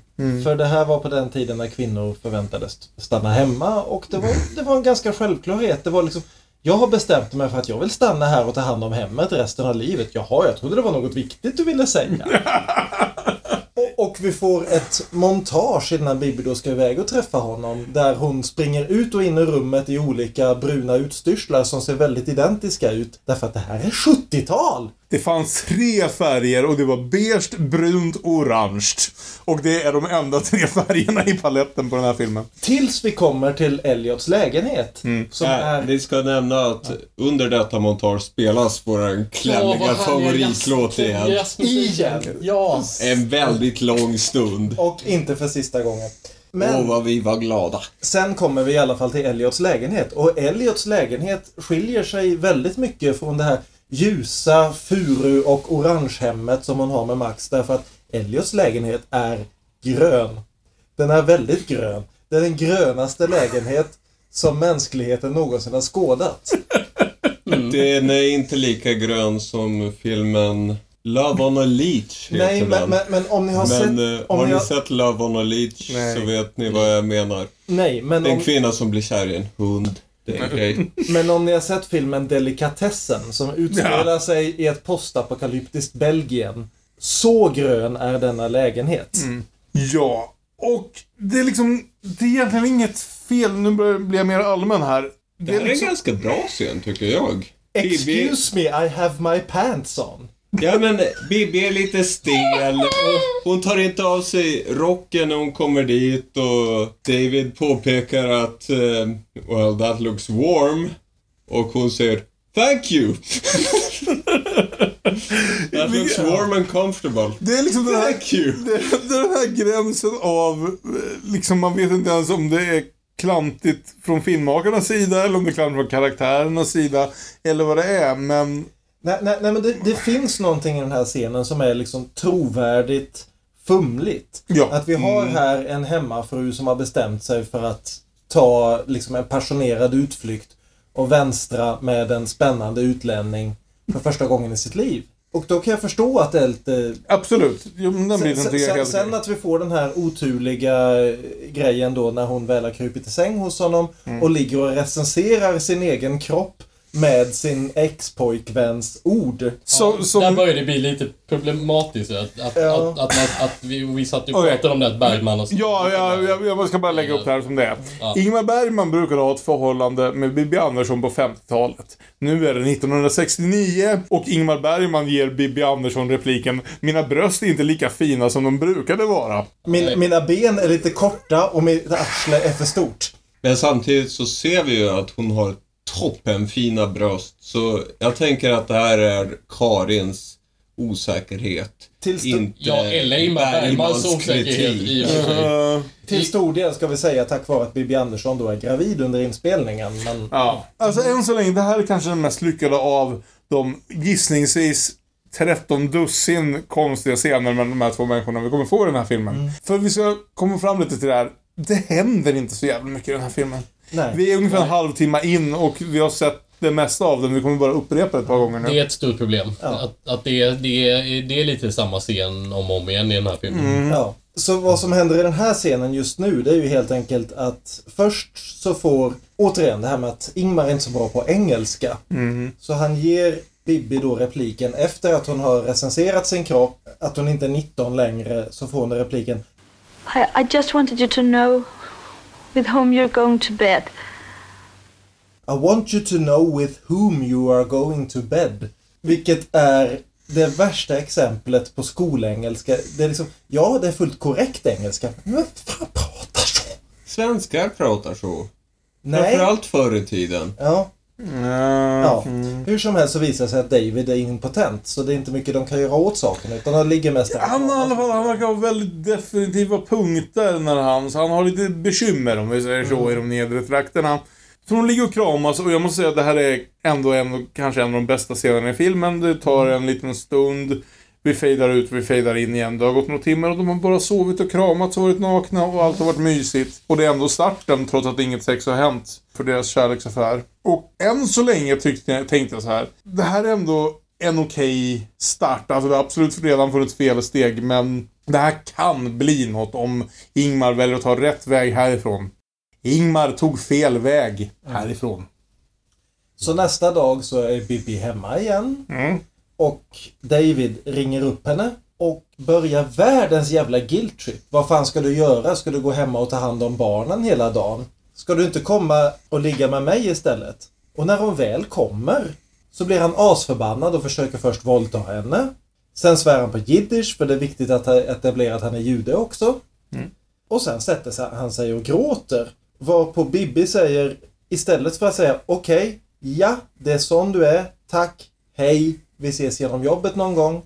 S3: För det här var på den tiden när kvinnor förväntades stanna hemma och det var, det var en ganska självklarhet. Det var liksom, jag har bestämt mig för att jag vill stanna här och ta hand om hemmet resten av livet. Jaha, jag trodde det var något viktigt du ville säga. <laughs> Och, vi får ett montage innan Bibi då ska iväg och träffa honom. Där hon springer ut och in i rummet i olika bruna utstyrslar som ser väldigt identiska ut. Därför att det här är 70-tal!
S1: Det fanns tre färger och det var beige, brunt och orange. Och det är de enda tre <laughs> färgerna i paletten på den här filmen.
S3: Tills vi kommer till Elliots lägenhet. Som
S2: Äh,
S3: är...
S2: Vi ska nämna att under detta montage spelas vår klämmiga favoritlåt igen.
S3: Igen.
S4: Ja.
S2: En väldigt lång stund.
S3: Och inte för sista gången. Men
S2: Åh, vad vi var glada.
S3: sen kommer vi i alla fall till Elliots lägenhet. Och Elliots lägenhet skiljer sig väldigt mycket från det här ljusa furu och orangehemmet som hon har med Max. Därför att Elliots lägenhet är grön. Den är väldigt grön. Det är den grönaste lägenhet som mänskligheten någonsin har skådat.
S2: Den är inte lika grön som filmen Love on a Leech heter
S3: Nej, men,
S2: den.
S3: men, men om ni har sett...
S2: Men, eh,
S3: om
S2: har ni
S3: har-
S2: sett Love on a Leech
S1: Nej.
S2: så vet ni vad jag menar.
S3: Nej, men
S2: Det är
S3: om,
S2: en kvinna som blir kär i en hund. Det är en grej. <laughs>
S3: Men om ni har sett filmen Delikatessen som utspelar sig i ett postapokalyptiskt Belgien. Så grön är denna lägenhet.
S1: Ja, och det är liksom, det är egentligen inget fel. Nu blir jag mer allmän här.
S2: Det här är en
S1: liksom,
S2: ganska bra scen tycker jag.
S3: Excuse me, I have my pants on.
S2: Ja men Bibi är lite stel och hon tar inte av sig rocken när hon kommer dit och David påpekar att eh, well that looks warm och hon säger Thank you! <laughs> That looks warm and comfortable.
S1: Det är liksom den här,
S2: Thank you! <laughs>
S1: det, det är den här gränsen av, eh, liksom man vet inte ens om det är klantigt från filmmakarnas sida eller om det är klantigt från karaktärernas sida. Eller vad det är, men
S3: Nej, nej, nej men det, det finns någonting i den här scenen som är liksom trovärdigt fumligt.
S1: Ja.
S3: Att vi har här en hemmafru som har bestämt sig för att ta liksom en passionerad utflykt och vänstra med en spännande utlänning för första gången i sitt liv. Och då kan jag förstå att det är lite...
S1: absolut. Jo, den
S3: Sen, sen, sen
S1: okej.
S3: att vi får den här oturliga eh, grejen då när hon väl har krupit i säng hos honom
S1: Mm.
S3: och ligger och recenserar sin egen kropp med sin ex-pojkväns ord.
S1: Så,
S4: Där
S1: som,
S4: börjar det bli lite problematiskt. Att, att,
S3: Ja.
S4: att, att, man, att vi, vi satt och pratade om det att Bergman och
S1: Ja, ja, jag, jag ska bara lägga upp det här som det är.
S4: Ja.
S1: Ingmar Bergman brukade ha ett förhållande med Bibi Andersson på 50-talet. Nu är det 1969 och Ingmar Bergman ger Bibi Andersson repliken “Mina bröst är inte lika fina som de brukade vara”.
S3: Min, mina ben är lite korta och mitt arsle är för stort.
S2: Men samtidigt så ser vi ju att hon har toppen fina bröst. Så jag tänker att det här är Karins osäkerhet.
S3: Till st-
S2: inte
S4: Ja, eller Ingmar Bergmans osäkerhet i och för sig.
S1: Uh,
S3: Till stor del ska vi säga tack vare att Bibi Andersson då är gravid under inspelningen. Men
S1: ja. Alltså än så länge, det här är kanske den mest lyckade av de gissningsvis 13 dussin konstiga scener med de här två människorna vi kommer få i den här filmen. För vi ska komma fram lite till det här. Det händer inte så jävla mycket i den här filmen.
S3: Nej.
S1: Vi är ungefär en halvtimme in och vi har sett det mesta av den. Vi kommer bara upprepa det ett par gånger nu.
S4: Det är ett stort problem.
S3: Ja.
S4: Att, att det, är, det, är, det är lite samma scen om och om igen i den här filmen.
S3: Ja. Så vad som händer i den här scenen just nu det är ju helt enkelt att först så får, återigen det här med att Ingmar är inte så bra på engelska. Så han ger Bibi då repliken efter att hon har recenserat sin kropp, att hon inte är 19 längre, så får hon repliken
S7: I, I just wanted you to know with whom you're going to bed.
S3: I want you to know with whom you are going to bed. Vilket är det värsta exemplet på skolengelska. Det är liksom, ja det är fullt korrekt engelska, men vem fan pratar så?
S2: Svenskar pratar så.
S3: Nej.
S2: Framförallt förr i tiden.
S3: Ja,
S1: Ja.
S3: ja. Hur som helst så visar det sig att David är impotent. Så det är inte mycket de kan göra åt saken. Utan de ligger mest där.
S1: Han, har i alla fall, han verkar ha väldigt definitiva punkter när han, så han har lite bekymmer om vi säger så i de nedre trakterna. Så de ligger och kramas och jag måste säga att det här är ändå en, kanske en av de bästa scenerna i filmen. Det tar en liten stund. Vi fejdar ut, vi fejdar in igen. Det har gått några timmar och de har bara sovit och kramats och varit nakna och allt har varit mysigt. Och det är ändå starten trots att inget sex har hänt för deras kärleksaffär. Och än så länge tyckte jag, tänkte jag så här. Det här är ändå en okej start. Alltså det har absolut redan funnits fel steg men det här kan bli något om Ingmar väljer att ta rätt väg härifrån. Ingmar tog fel väg härifrån.
S3: Så nästa dag så är Bibi hemma igen.
S1: Mm.
S3: Och David ringer upp henne. Och börjar världens jävla guilt trip. Vad fan ska du göra? Ska du gå hemma och ta hand om barnen hela dagen? Ska du inte komma och ligga med mig istället? Och när hon väl kommer så blir han asförbannad och försöker först våldta henne. Sen svär han på jiddisch för det är viktigt att etablera att han är jude också. Och sen sätter han sig och gråter. Varpå Bibi säger istället för att säga okej, ja, det är sån du är, tack, hej, vi ses genom jobbet någon gång.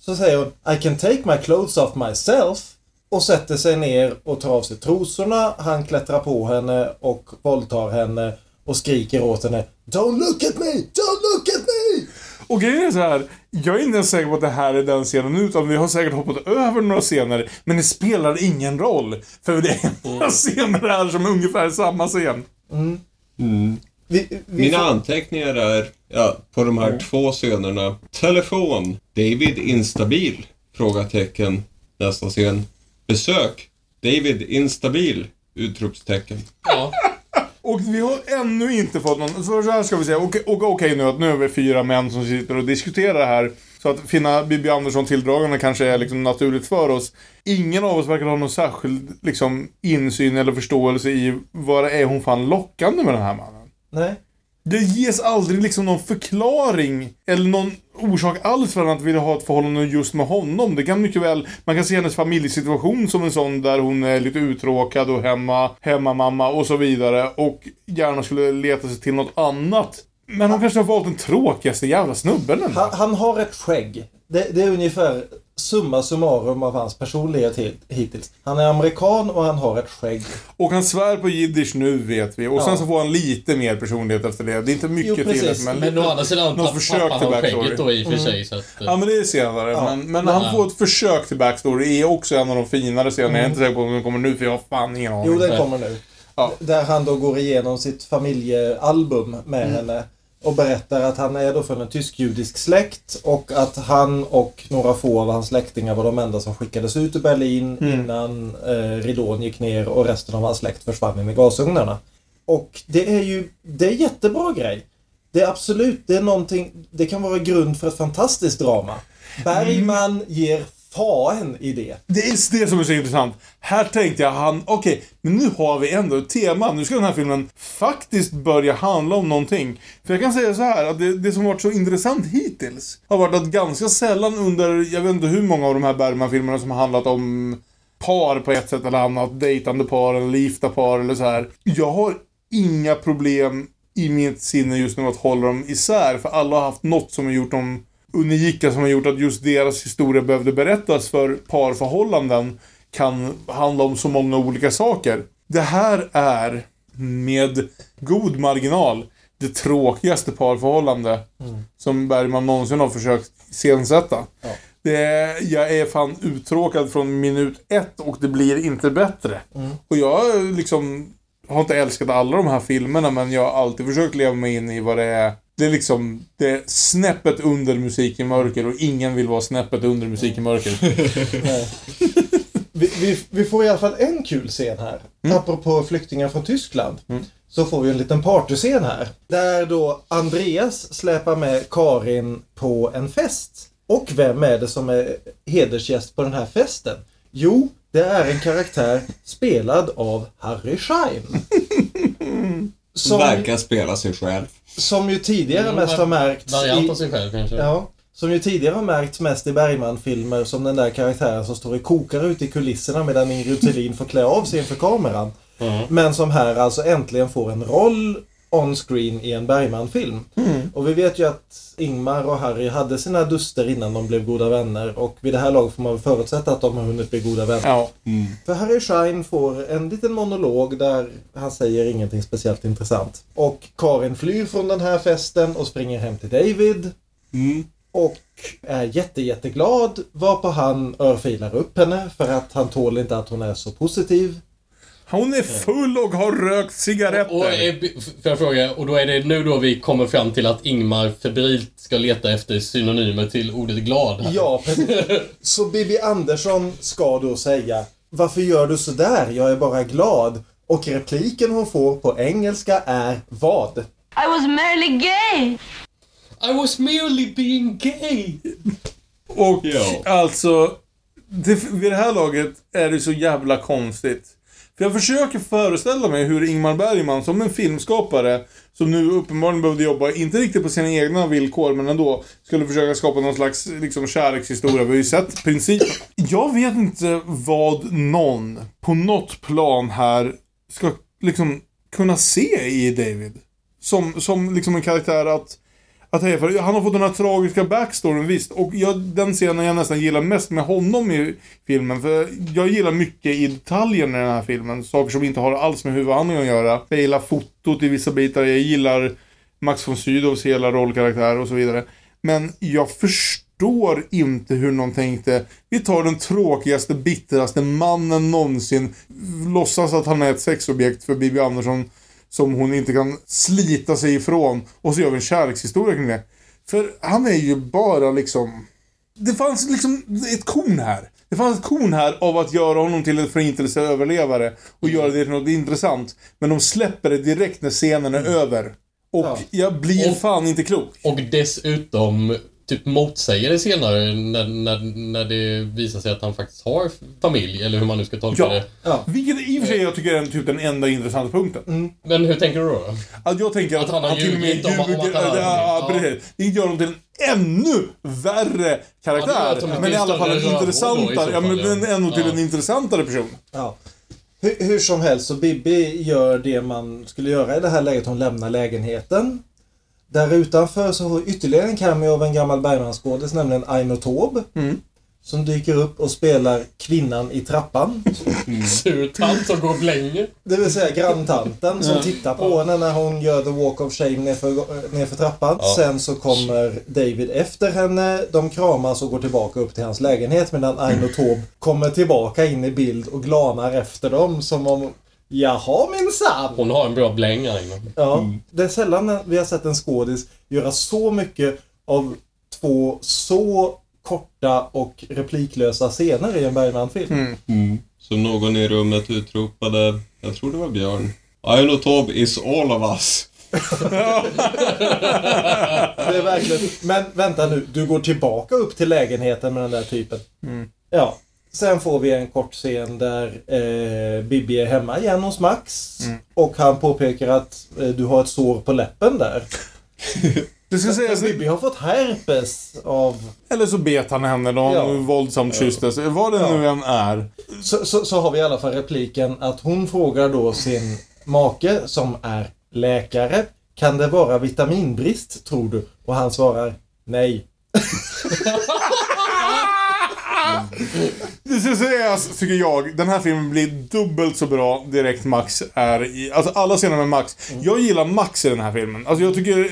S3: Så säger hon I can take my clothes off myself. Och sätter sig ner och tar av sig trosorna. Han klättrar på henne och våldtar henne och skriker åt henne Don't look at me! Don't look at me!
S1: Och grejen är så här. Jag är inte ens säker på att det här är den scenen utan vi har säkert hoppat över några scener. Men det spelar ingen roll. För det är några <laughs> scener här som är ungefär samma scen.
S2: Mm.
S3: Vi, vi
S2: Mina
S3: får-
S2: anteckningar är, ja, på de här två scenerna. Telefon. David instabil? Frågatecken. Nästa scen. Besök. David instabil? Utropstecken.
S4: Ja.
S1: Och vi har ännu inte fått någon... Så här ska vi säga. Okej okej nu att nu är vi fyra män som sitter och diskuterar det här. Så att finna Bibi Andersson tilldragande kanske är liksom naturligt för oss. Ingen av oss verkar ha någon särskild liksom, insyn eller förståelse i vad det är hon fann lockande med den här mannen.
S3: Nej.
S1: Det ges aldrig liksom någon förklaring eller någon orsak alls för att vilja ha ett förhållande just med honom. Det kan mycket väl, man kan se hennes familjesituation som en sån där hon är lite uttråkad och hemma, hemmamamma och så vidare och gärna skulle leta sig till något annat Men hon kanske har valt den tråkigaste jävla snubben ändå.
S3: Han, han har ett skägg. Det, det är ungefär summa summarum av hans personlighet hit- hittills. Han är amerikan och han har ett skägg.
S1: Och han svär på jiddisch nu vet vi. Och sen
S3: Ja.
S1: så får han lite mer personlighet efter det. Det är inte mycket
S3: Jo,
S1: till det, men,
S4: Men å andra sidan,
S1: något försök
S4: pappa
S1: till
S4: har
S1: backstory.
S4: skägget då i och för sig. Så att, eh,
S1: Ja, men det är senare.
S3: Ja.
S1: Men, men
S4: Ja.
S1: han får ett försök till backstory. är också en av de finare scenerna. Jag är inte säker på om den kommer nu, för jag har fan ingen aning.
S3: Jo, den kommer nu.
S1: Ja.
S3: Där han då går igenom sitt familjealbum med
S1: Mm.
S3: henne. Och berättar att han är då från en tysk-judisk släkt och att han och några få av hans släktingar var de enda som skickades ut ur Berlin
S1: Mm.
S3: innan eh, ridån gick ner och resten av hans släkt försvann i gasugnarna. Och det är ju, det är jättebra grej. Det är absolut, det är någonting, det kan vara grund för ett fantastiskt drama. Bergman ger ha en idé.
S1: Det är det som är så intressant. Här tänkte jag, han, okej, men nu har vi ändå ett tema. Nu ska den här filmen faktiskt börja handla om någonting. För jag kan säga så här, att det, det som varit så intressant hittills har varit att ganska sällan under, jag vet inte hur många av de här Bergman-filmerna som har handlat om par på ett sätt eller annat, dejtande par eller gifta par eller så här. Jag har inga problem i mitt sinne just nu att hålla dem isär, för alla har haft något som har gjort dem unika, som har gjort att just deras historia behövde berättas för parförhållanden kan handla om så många olika saker. Det här är med god marginal det tråkigaste parförhållande som Bergman någonsin har försökt iscensätta.
S3: Ja.
S1: Det, jag är fan uttråkad från minut ett och det blir inte bättre. Och jag liksom har inte älskat alla de här filmerna men jag har alltid försökt leva mig in i vad det är. Det är liksom, det är snäppet under musik i mörker och ingen vill vara snäppet under musik i mörker. <laughs>
S3: Vi, vi, vi får i alla fall en kul scen här. Apropå flyktingar från Tyskland. Så får vi en liten partyscen här. Där då Andreas släpar med Karin på en fest. Och vem är det som är hedersgäst på den här festen? Jo, det är en karaktär spelad av Harry Schein. <laughs> Som,
S2: Verkar spela sig själv.
S3: som ju tidigare mest har märkts
S4: Variant av sig själv kanske.
S3: Ja, som ju tidigare har märkts mest i Bergman-filmer som den där karaktären som står och kokar ute i kulisserna medan Ingrid Thulin får klä av sig inför kameran.
S4: Ja.
S3: Men som här alltså äntligen får en roll on-screen i en Bergman-film. Och vi vet ju att Ingmar och Harry hade sina duster innan de blev goda vänner och vid det här laget får man väl förutsätta att de har hunnit bli goda vänner.
S1: Ja.
S3: För Harry Schein får en liten monolog där han säger ingenting speciellt intressant. Och Karin flyr från den här festen och springer hem till David.
S2: Mm.
S3: Och är jätte, jätteglad varpå han örfilar upp henne för att han tål inte att hon är så positiv.
S1: Hon är full och har rökt cigaretter.
S4: Och, är, får jag fråga, och då är det nu då vi kommer fram till att Ingmar febrilt ska leta efter synonymer till ordet glad. här.
S3: Ja, precis. <laughs> Så Bibi Andersson ska då säga Varför gör du så där? Jag är bara glad. Och repliken hon får på engelska är vad?
S7: I was merely gay.
S4: I was merely being gay.
S1: Och
S2: Ja.
S1: alltså, det, vid det här laget är det så jävla konstigt. För jag försöker föreställa mig hur Ingmar Bergman, som en filmskapare, som nu uppenbarligen behövde jobba, inte riktigt på sina egna villkor, men ändå, skulle försöka skapa någon slags liksom, kärlekshistoria. Vi har ju sett principen. Jag vet inte vad någon, på något plan här, ska liksom kunna se i David. Som, som liksom en karaktär att att heja för. Han har fått den här tragiska backstoryn, visst. Och jag, den scenen jag nästan gillar mest med honom i filmen. För jag gillar mycket i detaljerna i den här filmen. Saker som inte har alls med huvudhandlingen att göra. Jag gillar fotot i vissa bitar. Jag gillar Max von Sydows hela rollkaraktär och så vidare. Men jag förstår inte hur någon tänkte. Vi tar den tråkigaste, bittraste mannen någonsin. Låtsas att han är ett sexobjekt för Bibi Andersson som hon inte kan slita sig ifrån. Och så gör vi en kärlekshistoria kring det. För han är ju bara liksom... Det fanns liksom ett korn här. Det fanns ett korn här av att göra honom till en förintelseöverlevare och göra det till något intressant. Men de släpper det direkt när scenen är över. Och
S3: Ja.
S1: jag blir
S4: Och-
S1: fan inte klok.
S4: Och dessutom typ motsäger det senare när, när, när det visar sig att han faktiskt har familj, eller hur man nu ska tolka
S1: Ja.
S4: det.
S3: Ja.
S1: Vilket i och för sig jag tycker är typ den enda intressanta punkten.
S4: Men hur tänker du då?
S1: Att jag tänker att,
S4: Att han har
S1: till och med
S4: ljugit om- om
S1: ljuger.
S4: att han har
S1: ja,
S4: ljugit.
S1: precis. Det gör honom till en ännu värre
S4: Ja,
S1: karaktär.
S4: som
S1: men i alla fall en intressantare. Ja, men
S4: ja.
S1: ändå till
S4: Ja.
S1: en intressantare person.
S3: Ja. Hur, hur som helst så Bibi gör det man skulle göra i det här läget. Hon lämnar lägenheten. Där utanför så har vi ytterligare en cameo av en gammal Bergman-skådis, nämligen Aino Taube.
S1: Mm.
S3: Som dyker upp och spelar kvinnan i trappan. <laughs>
S4: Sur tant som går och blänger.
S3: Det vill säga granntanten som tittar på henne när hon gör the walk of shame nerför, nerför trappan.
S4: Ja.
S3: Sen så kommer David efter henne. De kramas och går tillbaka upp till hans lägenhet medan Aino Taube kommer tillbaka in i bild och glanar efter dem som om Jaha minsann!
S4: Hon har en bra bläng här inne.
S3: Ja, det är sällan vi har sett en skådis göra så mycket av två så korta och repliklösa scener i en Bergman-film.
S1: Mm.
S2: Som någon i rummet utropade, jag tror det var Björn. Aino Tob is all of us. <laughs>
S3: Det är verkligen... Men vänta nu, du går tillbaka upp till lägenheten med den där typen. Ja. Sen får vi en kort scen där eh, Bibi är hemma igen hos Max. Och han påpekar att eh, du har ett sår på läppen där. <laughs>
S1: Det ska sägas,
S3: Bibi har fått herpes av...
S1: eller så bet han henne då,
S3: Ja.
S1: våldsamt kysstes. Vad det
S3: Ja.
S1: nu än är.
S3: Så, så, så har vi i alla fall repliken att hon frågar då sin make som är läkare. Kan det vara vitaminbrist tror du? Och han svarar nej. <laughs>
S1: Det ska sägas, tycker jag, den här filmen blir dubbelt så bra direkt Max är i. Alltså alla scener med Max. Jag gillar Max i den här filmen. Alltså jag tycker,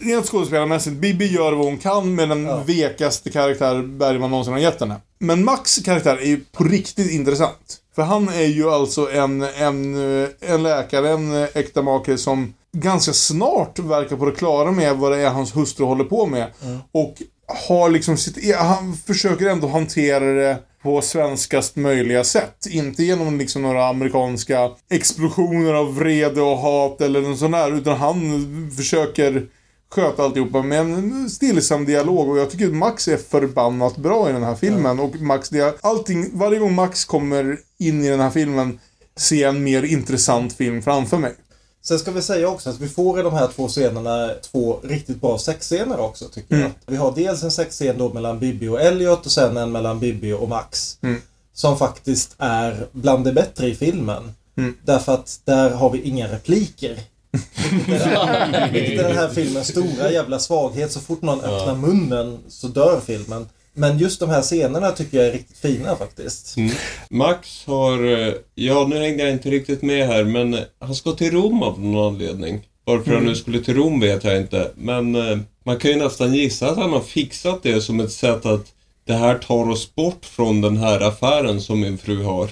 S1: rent skådespelarmässigt, Bibi gör vad hon kan med den
S3: Ja.
S1: vekaste karaktär Bergman någonsin har gett henne. Men Max karaktär är ju på riktigt intressant. För han är ju alltså en, en, en läkare, en äkta make som ganska snart verkar på det klara med vad det är hans hustru håller på med. Och har liksom sitt e- Han försöker ändå hantera det på svenskast möjliga sätt. Inte genom liksom några amerikanska explosioner av vrede och hat eller något sånt där. Utan han försöker sköta alltihopa med en stillsam dialog. Och jag tycker att Max är förbannat bra i den här filmen. Och Max, det är allting, varje gång Max kommer in i den här filmen ser jag en mer intressant film framför mig.
S3: Sen ska vi säga också att vi får i de här två scenerna två riktigt bra sexscener också tycker jag. Vi har dels en sexscen då mellan Bibi och Elliot och sen en mellan Bibi och Max.
S1: Mm.
S3: Som faktiskt är bland det bättre i filmen.
S1: Mm.
S3: Därför att där har vi inga repliker. Vilket är- <laughs> Vilket är den här filmens stora jävla svaghet. Så fort någon öppnar munnen så dör filmen. Men just de här scenerna tycker jag är riktigt fina faktiskt.
S2: Max har, eh, ja nu hängde jag inte riktigt med här, men han ska till Rom av någon anledning. Varför han nu skulle till Rom vet jag inte, men eh, man kan ju nästan gissa att han har fixat det som ett sätt att det här tar oss bort från den här affären som min fru har.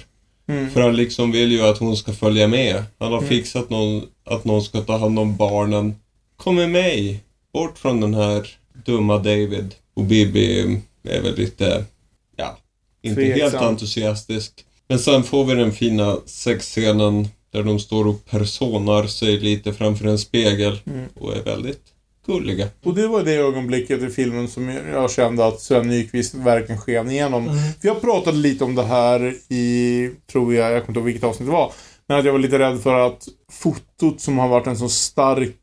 S2: För han liksom vill ju att hon ska följa med. Han har fixat någon, att någon ska ta hand om barnen. Kom med mig! Bort från den här dumma David. Och Bibi är väl lite, ja, inte helt
S1: Tveksam.
S2: entusiastisk. Men sen får vi den fina sexscenen där de står och personar sig lite framför en spegel och är väldigt gulliga.
S1: Och det var det ögonblicket i filmen som jag kände att Sven Nykvist verkligen sken igenom. För jag pratade lite om det här i, tror jag, jag kommer inte ihåg vilket avsnitt det var. Men att jag var lite rädd för att fotot som har varit en så stark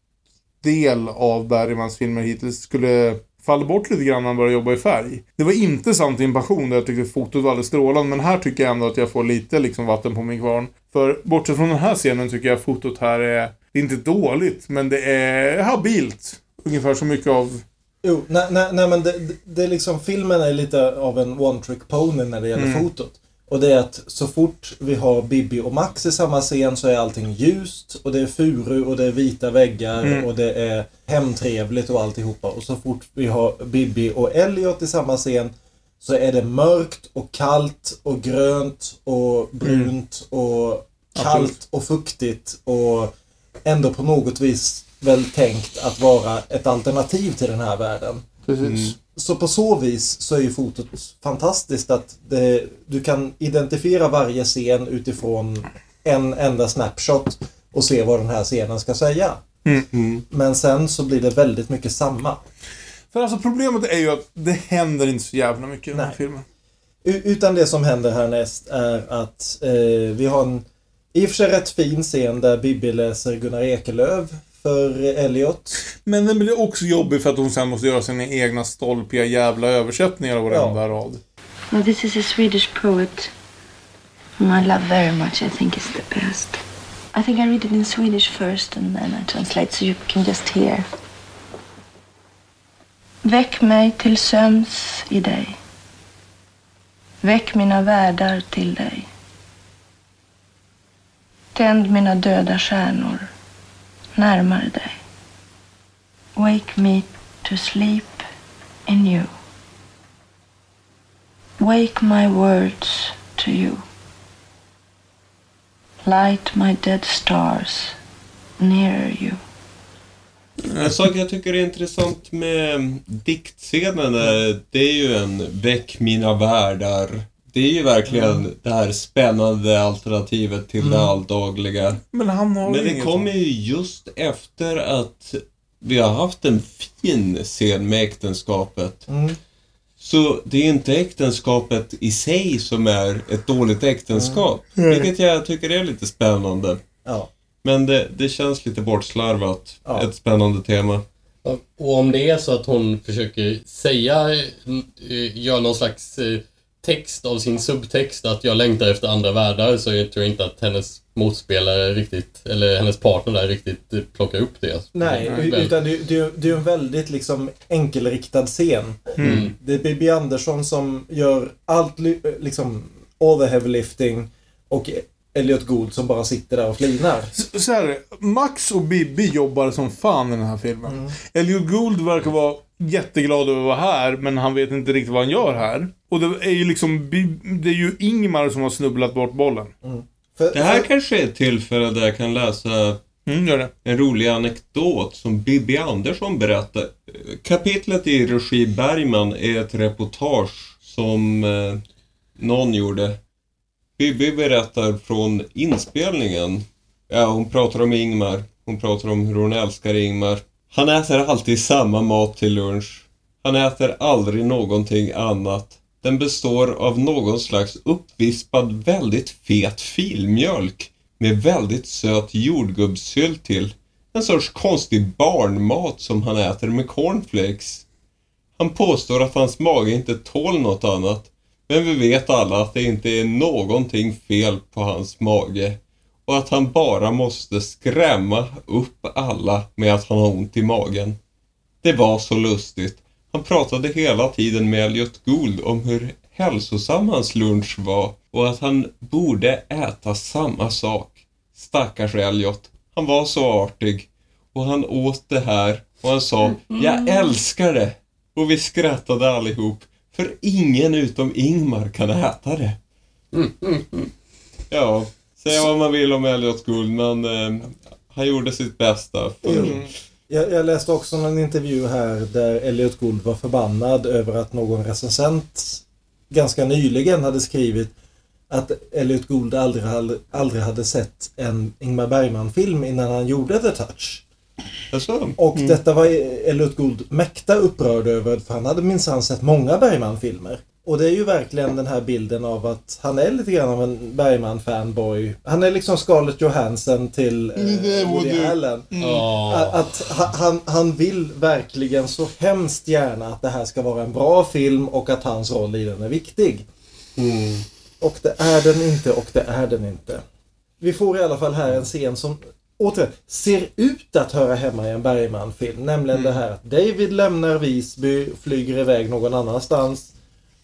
S1: del av Bergmans filmer hittills skulle falla bort lite grann när han började jobba i färg. Det var inte sant i en passion där jag tyckte fotot var alldeles strålande. Men här tycker jag ändå att jag får lite liksom vatten på min kvarn. För bortsett från den här scenen tycker jag fotot här är, det är inte dåligt, men det är habilt. Ungefär så mycket av
S3: Jo, nej, nej, nej men det, det, det är liksom, filmen är lite av en one-trick pony när det gäller
S1: Mm.
S3: fotot. Och det är att så fort vi har Bibi och Max i samma scen så är allting ljust och det är furu och det är vita väggar
S1: Mm.
S3: och det är hemtrevligt och alltihopa. Och så fort vi har Bibi och Elliot i samma scen så är det mörkt och kallt och grönt och brunt och kallt
S1: Mm. Absolut.
S3: och fuktigt och ändå på något vis väl tänkt att vara ett alternativ till den här världen.
S1: Precis.
S3: Så på så vis så är ju fotot fantastiskt att det, du kan identifiera varje scen utifrån en enda snapshot och se vad den här scenen ska säga.
S2: Mm.
S3: Men sen så blir det väldigt mycket samma.
S1: För alltså problemet är ju att det händer inte så jävla mycket i den här
S3: Nej.
S1: filmen.
S3: Utan det som händer härnäst är att eh, vi har en i och för sig rätt fin scen där Bibi läser Gunnar Ekelöf för Elliot.
S1: Men den blir också jobbig för att hon sen måste göra sina egna stolpiga jävla översättningar av varenda rad.
S7: Well, this is a Swedish poet whom I love very much. I think is the best. I think I read it in Swedish first and then I translate so you can just hear. Väck mig till sömns i dig. Väck mina världar till dig. Tänd mina döda stjärnor närmare dig. Wake me to sleep in you. Wake my words to you. Light my dead stars nearer you.
S2: En sak jag tycker är intressant med diktscenen är, det är ju en väck mina världar. Det är ju verkligen det här spännande alternativet till det alldagliga.
S1: Men han har
S2: Men det kommer ju just efter att vi har haft en fin scen med äktenskapet.
S3: Mm.
S2: Så det är inte äktenskapet i sig som är ett dåligt äktenskap. Vilket jag tycker är lite spännande.
S3: Ja.
S2: Men det, det känns lite bortslarvat.
S3: Ja.
S2: Ett spännande tema.
S4: Och om det är så att hon försöker säga, eh, gör någon slags eh, text av sin subtext att jag längtar efter andra världar så jag tror inte att hennes motspelare riktigt, eller hennes partner där riktigt plockar upp det.
S3: Nej, utan det, det, det är en väldigt liksom enkelriktad scen.
S4: Mm.
S3: Det är Bibi Andersson som gör allt, liksom, all the heavy lifting och Elliot Gould som bara sitter där och flinar.
S1: Så- Så här. Max och Bibi jobbar som fan i den här filmen.
S3: Mm.
S1: Elliot Gould verkar vara jätteglad över att vara här, men han vet inte riktigt vad han gör här. Och det är ju liksom, det är ju Ingmar som har snubblat bort bollen.
S3: För,
S2: Det här
S3: för,
S2: kanske är ett tillfälle där jag kan läsa
S1: Mm, gör det.
S2: en rolig anekdot som Bibi Andersson berättar. Kapitlet i regi Bergman är ett reportage som eh, någon gjorde. Bibi berättar från inspelningen. Ja, hon pratar om Ingmar. Hon pratar om hur hon älskar Ingmar. Han äter alltid samma mat till lunch. Han äter aldrig någonting annat. Den består av någon slags uppvispad väldigt fet filmjölk med väldigt söt jordgubbssylt till. En sorts konstig barnmat som han äter med cornflakes. Han påstår att hans mage inte tål något annat. Men vi vet alla att det inte är någonting fel på hans mage. Och att han bara måste skrämma upp alla med att han har ont i magen. Det var så lustigt. Han pratade hela tiden med Elliot Gould om hur hälsosam hans lunch var och att han borde äta samma sak. Stackars Elliot. Han var så artig. Och han åt det här och han sa Jag älskar det. Och vi skrattade allihop. För ingen utom Ingmar kan äta det. Ja, säga vad man vill om Elliot Gould men eh, han gjorde sitt bästa. För,
S3: jag, jag läste också en intervju här där Elliot Gould var förbannad över att någon recensent ganska nyligen hade skrivit att Elliot Gould aldrig, hade- aldrig hade sett en Ingmar Bergman-film innan han gjorde The Touch.
S2: Alltså,
S3: Och detta var Elliot Gould mäkta upprörd över för han hade minsann sett många Bergman-filmer. Och det är ju verkligen den här bilden av att han är lite grann av en Bergman-fanboy. Han är liksom Scarlett Johansson till eh, Woody Allen.
S4: Ja.
S3: Att, att ha- han, han vill verkligen så hemskt gärna att det här ska vara en bra film och att hans roll i den är viktig. Och det är den inte och det är den inte. Vi får i alla fall här en scen som återigen ser ut att höra hemma i en Bergman-film. Nämligen det här att David lämnar Visby, flyger iväg någon annanstans.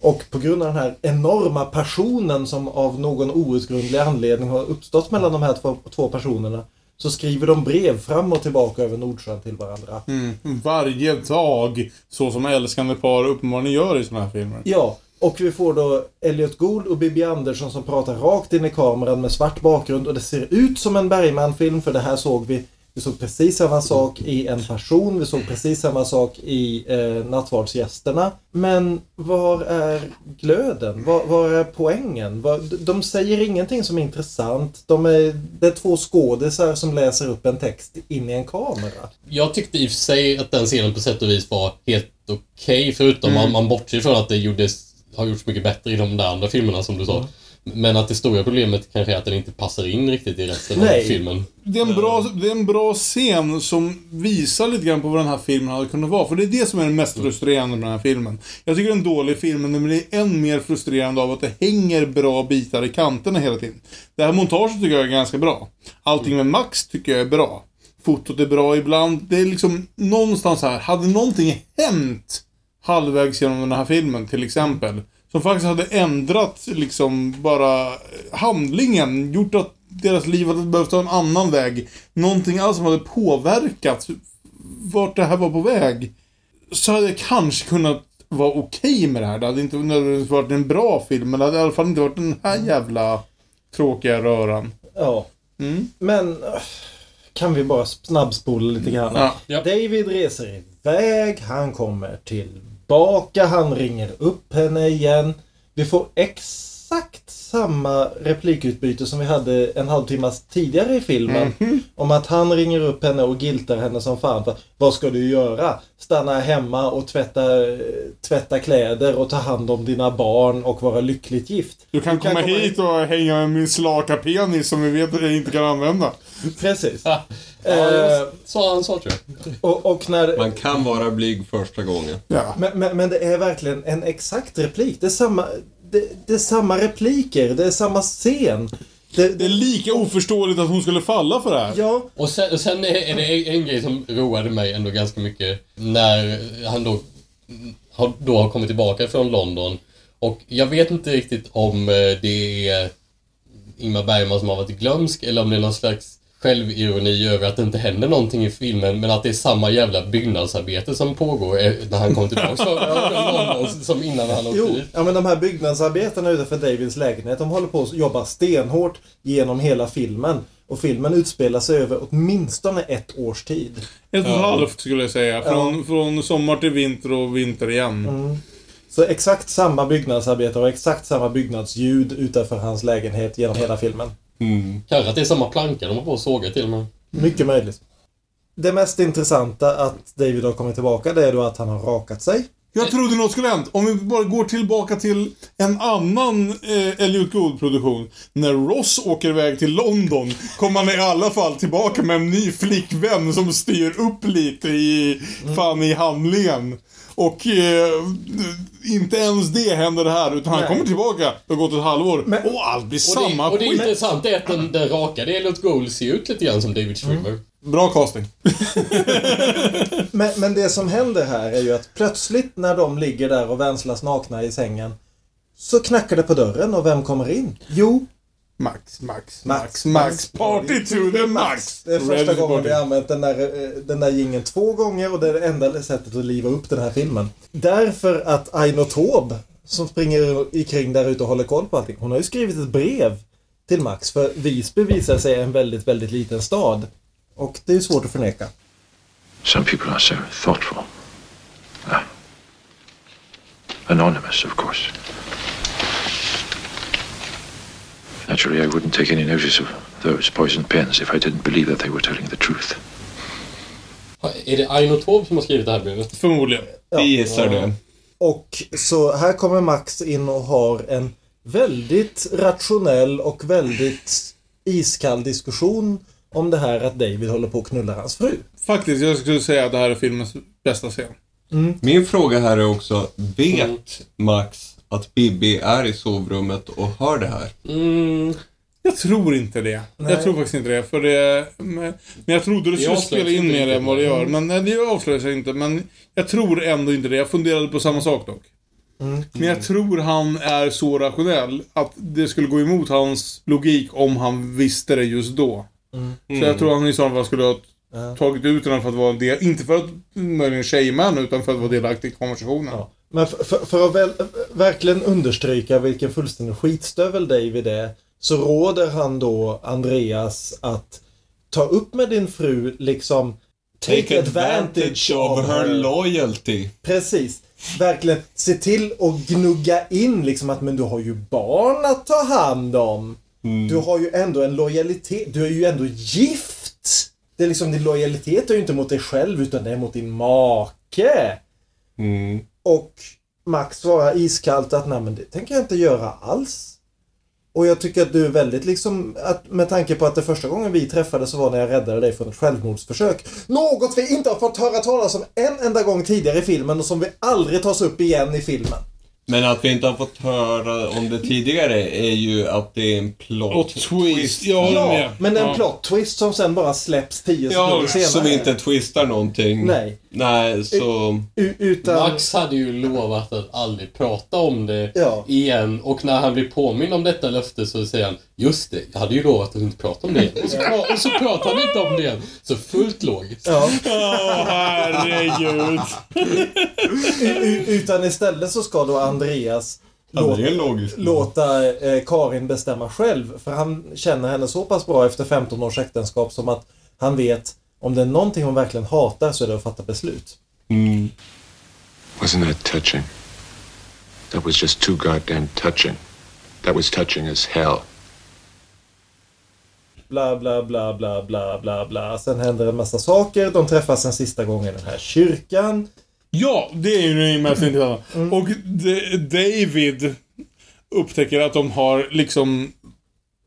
S3: Och på grund av den här enorma passionen som av någon outgrundlig anledning har uppstått mellan de här två, två personerna så skriver de brev fram och tillbaka över Nordsjön till varandra.
S1: Mm. Varje dag. Så som älskande par uppenbarligen gör i såna här filmer.
S3: Ja, och vi får då Elliot Gould och Bibi Andersson som pratar rakt in i kameran med svart bakgrund och det ser ut som en Bergman-film för det här såg vi. Vi såg precis samma sak i En passion, vi såg precis samma sak i eh, Nattvardsgästerna. Men var är glöden? Var, var är poängen? Var, de- säger ingenting som är intressant. De är, det är två skådisar som läser upp en text in i en kamera.
S4: Jag tyckte i och för sig att den scenen på sätt och vis var helt okej förutom man, man bortser från att det gjordes, har gjorts mycket bättre i de där andra filmerna som du sa. Men att det stora problemet kanske är att den inte passar in riktigt i resten
S3: Nej.
S4: av filmen.
S1: Det är, en bra, det är en bra scen som visar lite grann på vad den här filmen hade kunnat vara. För det är det som är det mest frustrerande med den här filmen. Jag tycker det är en dålig film, men det är än mer frustrerande av att det hänger bra bitar i kanterna hela tiden. Det här montaget tycker jag är ganska bra. Allting med Max tycker jag är bra. Fotot är bra ibland. Det är liksom någonstans här, hade någonting hänt halvvägs genom den här filmen till exempel. Som faktiskt hade ändrat liksom bara handlingen. Gjort att deras liv hade behövt ta en annan väg. Någonting alls som hade påverkat vart det här var på väg. Så hade jag kanske kunnat vara okej med det här. Det hade inte nödvändigtvis varit en bra film. Men det hade i alla fall inte varit den här jävla tråkiga röran.
S3: Ja.
S1: Mm.
S3: Men äh, kan vi bara snabbspola lite grann?
S1: Ja.
S4: Ja.
S3: David reser iväg, han kommer tillbaka, han ringer upp henne igen. Vi får exakt samma replikutbyte som vi hade en halvtimme tidigare i filmen. Om att han ringer upp henne och giltar henne som fan. För, vad ska du göra? Stanna hemma och tvätta, tvätta kläder och ta hand om dina barn och vara lyckligt gift.
S1: Du kan, komma, hit och hänga med min slaka penis som vi vet att jag inte kan använda. <laughs>
S3: Precis.
S4: Ja,
S3: Eh,
S4: så han sa tror jag.
S3: och, och när...
S2: Man kan vara blyg första gången.
S1: Ja.
S3: Men, men, men det är verkligen en exakt replik. Det är samma, det, det är samma repliker, det är samma scen. Det,
S1: Det är lika oförståeligt att hon skulle falla för det här.
S3: ja,
S4: Och sen, och sen är är det en grej som roade mig ändå ganska mycket när han då har, då har kommit tillbaka från London. Och jag vet inte riktigt om eh, det är Ingmar Bergman som har varit glömsk eller om det är någon slags självironi över att det inte händer någonting i filmen men att det är samma jävla byggnadsarbete som pågår eh, när han kommer tillbaka från <laughs> som innan han åkte
S3: jo,
S4: dit.
S3: ja, men de här byggnadsarbetarna utanför Davids lägenhet, de håller på att jobba stenhårt genom hela filmen. Och filmen utspelar sig över åtminstone ett års tid.
S1: Ett och ett halvt skulle jag säga. Från, från sommar till vinter och vinter igen.
S3: Så exakt samma byggnadsarbetare och exakt samma byggnadsljud utanför hans lägenhet genom hela filmen.
S4: Kanske att det är samma planka de har på att såga till och med.
S3: Mycket möjligt. Det mest intressanta att David har kommit tillbaka det är då att han har rakat sig.
S1: Jag trodde något skulle hänt. Om vi bara går tillbaka till en annan eh, Elliot Gould-produktion. När Ross åker iväg till London kommer han i alla fall tillbaka med en ny flickvän som styr upp lite i, fan i handlingen. Och eh, inte ens det händer här, utan han
S3: Nej.
S1: kommer tillbaka. Det har gått ett halvår.
S3: Men-
S1: och allt blir
S4: Och det,
S1: samma
S4: och det
S1: skit.
S4: intressanta är att den, den rakade Elliot Gould ser ut lite grann som David Schwimmer.
S1: Bra casting. <laughs>
S3: Men, men det som händer här är ju att plötsligt när de ligger där och vänslas nakna i sängen så knackar det på dörren och vem kommer in? Jo,
S1: Max, Max,
S3: Max,
S1: Max, Max. Party to the max!
S3: det är första gången vi har använt den där, eh, den där jingeln två gånger och det är det enda sättet att liva upp den här filmen. Därför att Aino Taube, som springer ikring där ute och håller koll på allting, hon har ju skrivit ett brev till Max för Visby visar sig en väldigt, väldigt liten stad. Och det är svårt att förneka.
S6: Some people are so thoughtful. Ah. Anonymous, of course. Naturally, I wouldn't take any notice of those poisoned pens if I didn't believe that they were telling the truth.
S4: Är det Aino Taube som har skrivit det här brevet?
S1: Förmodligen.
S2: Vi gissar det.
S3: Och så här kommer Max in och har en väldigt rationell och väldigt iskall diskussion om det här att David håller på att knulla hans fru.
S1: Faktiskt, jag skulle säga att det här är filmens bästa scen.
S2: Min fråga här är också, vet Max att Bibi är i sovrummet och hör det här?
S4: Mm,
S1: Jag tror inte det.
S3: Nej.
S1: Jag tror faktiskt inte det. För det men men jag trodde det skulle spela in mer än vad det gör. Men nej, det avslöjar sig inte. Men jag tror ändå inte det. Jag funderade på samma sak dock. Men jag tror han är så rationell att det skulle gå emot hans logik om han visste det just då. Så jag tror han i så fall skulle ha tagit ut den för att vara en del, inte för att möjligen shamea utan för att vara delaktig i konversationen.
S3: Ja. Men för, för, för att väl, verkligen understryka vilken fullständig skitstövel David är så råder han då Andreas att ta upp med din fru liksom
S2: Take advantage of her loyalty.
S3: Precis. Verkligen se till att gnugga in liksom att men du har ju barn att ta hand om. Du har ju ändå en lojalitet. Du är ju ändå gift. Det är liksom din lojalitet är ju inte mot dig själv utan det är mot din make.
S2: Mm.
S3: Och Max svarar iskallt att nej men det tänker jag inte göra alls. Och jag tycker att du är väldigt liksom, att med tanke på att det första gången vi träffades så var när jag räddade dig från ett självmordsförsök. Något vi inte har fått höra talas om en enda gång tidigare i filmen och som vi aldrig tas upp igen i filmen.
S2: Men att vi inte har fått höra om det tidigare är ju att det är en plot
S1: Och twist. Jag håller
S3: Ja,
S1: med.
S3: men en
S1: Ja.
S3: plot twist som sen bara släpps tio sekunder
S2: Ja,
S3: senare.
S2: så vi inte twistar någonting.
S3: Nej.
S2: Nej, så...
S3: U- utan...
S4: Max hade ju lovat att aldrig prata om det
S3: Ja.
S4: igen och när han blir påminn om detta löfte så säger han Just det, jag hade ju lovat att inte prata om det igen. Och så, pra- och så pratar han inte om det igen. Så fullt logiskt.
S3: Ja.
S1: Åh, herregud.
S3: Utan istället så ska då Andreas
S2: logiskt.
S3: låta eh, Karin bestämma själv. För han känner henne så pass bra efter 15 års äktenskap som att han vet om det är någonting hon verkligen hatar så är det att fatta beslut.
S2: Mm.
S6: Wasn't that touching? That was just too goddamn touching. That was touching as hell.
S3: Bla, bla, bla, bla, bla, bla, bla. Sen händer en massa saker. De träffas en sista gång i den här kyrkan.
S1: Ja, det är ju det mest intressanta. Och D- David upptäcker att de har liksom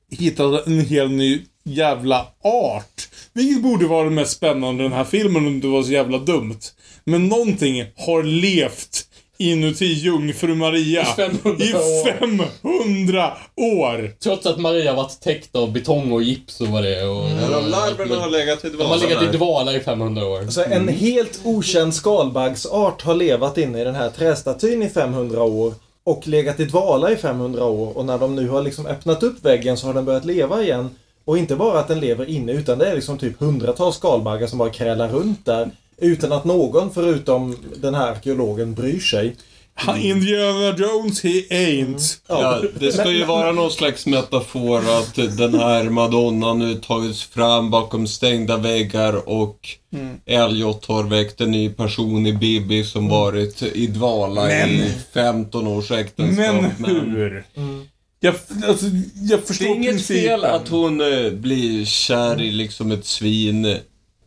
S1: hittat en helt ny jävla art. Vilket borde vara det mest spännande i den här filmen om det var så jävla dumt. Men någonting har levt inuti jungfru Maria
S4: I 500
S1: i
S4: år.
S1: 500 år.
S4: Trots att Maria varit täckt av betong och gips och vad det är. Och,
S2: Ja, de larverna har legat i
S4: de har legat i
S2: dvala.
S4: dvala i 500 år.
S3: Så en helt okänd skalbaggsart har levat inne i den här trästatyn i 500 år och legat i dvala i 500 år och när de nu har liksom öppnat upp väggen så har den börjat leva igen. Och inte bara att den lever inne utan det är liksom typ hundratals skalbaggar som bara krälar runt där utan att någon förutom den här arkeologen bryr sig.
S1: Han- Indiana Jones, he ain't.
S2: Ja, det ska ju vara någon slags metafor att den här madonnan nu tagits fram bakom stängda väggar och Elliot har väckt en ny person i Bibi som varit i dvala i
S1: Men-
S2: 15 års äktenskap.
S1: Men hur? Jag, alltså, jag
S2: Det
S1: förstår
S2: är inget
S1: principen.
S2: fel att hon eh, blir kär i liksom ett svin.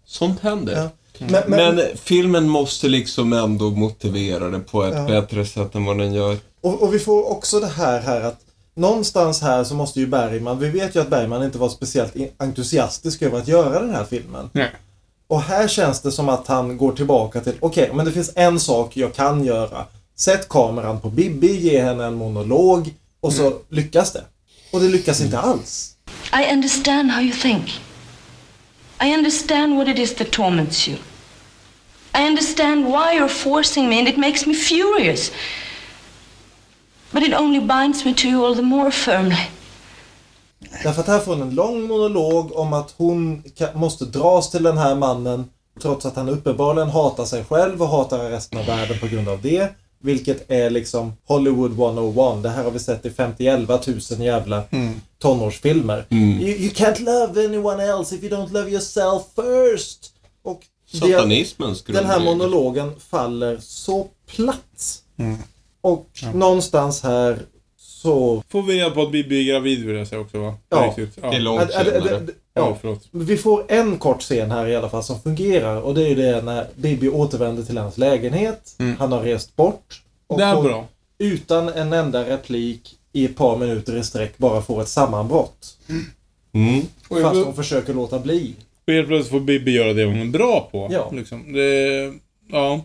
S2: Sånt händer.
S3: Ja. Men, men,
S2: Men filmen måste liksom ändå motivera det på ett
S3: Ja.
S2: bättre sätt än vad den gör.
S3: och, och vi får också det här, här att någonstans här så måste ju Bergman, vi vet ju att Bergman inte var speciellt entusiastisk över att göra den här filmen.
S1: Nej.
S3: Och här känns det som att han går tillbaka till, okej, men det finns en sak jag kan göra. Sätt kameran på Bibi, ge henne en monolog och så lyckas det. Och det lyckas inte alls.
S7: I understand how you think. I understand what it is that torments you. I understand why you're forcing me, and it makes me furious. But it only binds me to you all the more firmly.
S3: Därför att här får hon en lång monolog om att hon måste dras till den här mannen trots att han uppenbarligen hatar sig själv och hatar resten av världen på grund av det. Vilket är liksom Hollywood 101. Det här har vi sett i 50 tusen jävla tonårsfilmer. You, you can't love anyone else if you don't love yourself first. Och
S2: Satanismens
S3: den här monologen faller så platt. Och någonstans här så...
S1: Får vi reda på att är gravid vill jag säga också va?
S3: Ja.
S1: Riktigt.
S2: Det är
S1: Ja.
S2: långt senare.
S1: Ja, förlåt.
S3: Vi får en kort scen här i alla fall som fungerar och det är ju det när Bibi återvänder till hans lägenhet. Han har rest bort. Och
S1: Det är
S3: hon,
S1: bra.
S3: utan en enda replik i ett par minuter i sträck bara får ett sammanbrott.
S2: Mm.
S3: Fast hon försöker låta bli.
S1: Och helt plötsligt får Bibi göra det hon är bra på.
S3: Ja.
S1: Liksom. Det, ja.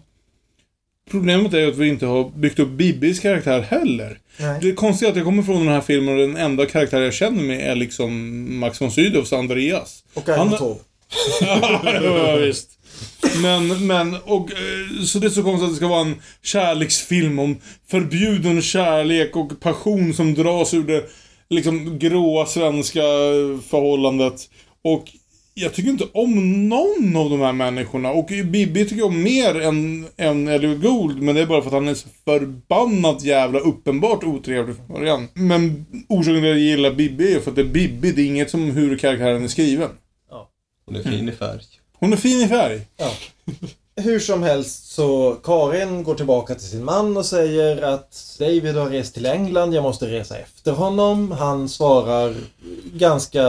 S1: Problemet är ju att vi inte har byggt upp Bibis karaktär heller.
S3: Nej.
S1: Det är konstigt att jag kommer från den här filmen och den enda karaktär jag känner med är liksom Max von Sydows Andreas.
S3: Och
S1: Han-
S3: Aino Tov. <laughs>
S1: ja, visst. Men, men, och eh, så det är så konstigt att det ska vara en kärleksfilm om förbjuden kärlek och passion som dras ur det liksom gråa svenska förhållandet. Och jag tycker inte om någon av de här människorna. Och Bibi tycker jag om mer än, än Elliot Gould. Men det är bara för att han är så förbannat jävla uppenbart otrevlig från början. Men orsaken till att jag gillar Bibi är för att det är Bibi. Det är inget som hur karaktären är skriven.
S2: Hon är fin i färg.
S1: Hon är fin i färg.
S3: Ja. Hur som helst så Karin går tillbaka till sin man och säger att David har rest till England, jag måste resa efter honom. Han svarar ganska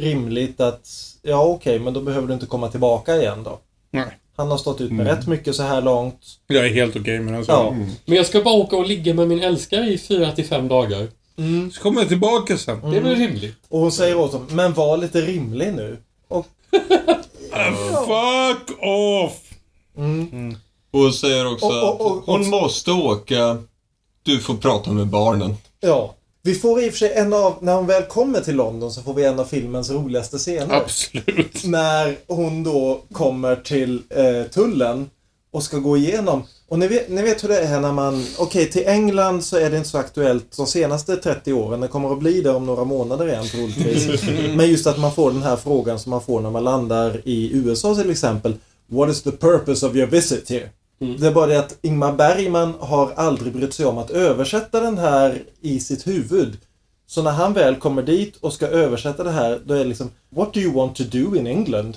S3: rimligt att ja okej, men då behöver du inte komma tillbaka igen då.
S1: Nej.
S3: Han har stått ut med rätt mycket så här långt.
S1: Jag är helt okej med den
S3: Ja.
S1: saken.
S4: Men jag ska bara åka och ligga med min älskare i fyra till fem dagar.
S1: Så kommer jag tillbaka sen.
S4: Det är väl rimligt?
S3: Och hon säger åt honom, men var lite rimlig nu. Och <laughs>
S1: Fuck off!
S2: Hon säger också
S3: Och- och- och-
S2: att hon måste åka. Du får prata med barnen.
S3: ja, vi får i och för sig en av, när hon väl kommer till London så får vi en av filmens roligaste scener.
S1: Absolut.
S3: När hon då kommer till eh, tullen och ska gå igenom. Och ni vet, ni vet hur det är när man... Okej, till England så är det inte så aktuellt de senaste 30 åren. Det kommer att bli det om några månader igen troligtvis. <laughs> Men just att man får den här frågan som man får när man landar i USA till exempel. What is the purpose of your visit here? Det är bara det att Ingmar Bergman har aldrig brytt sig om att översätta den här i sitt huvud. Så när han väl kommer dit och ska översätta det här, då är det liksom What do you want to do in England?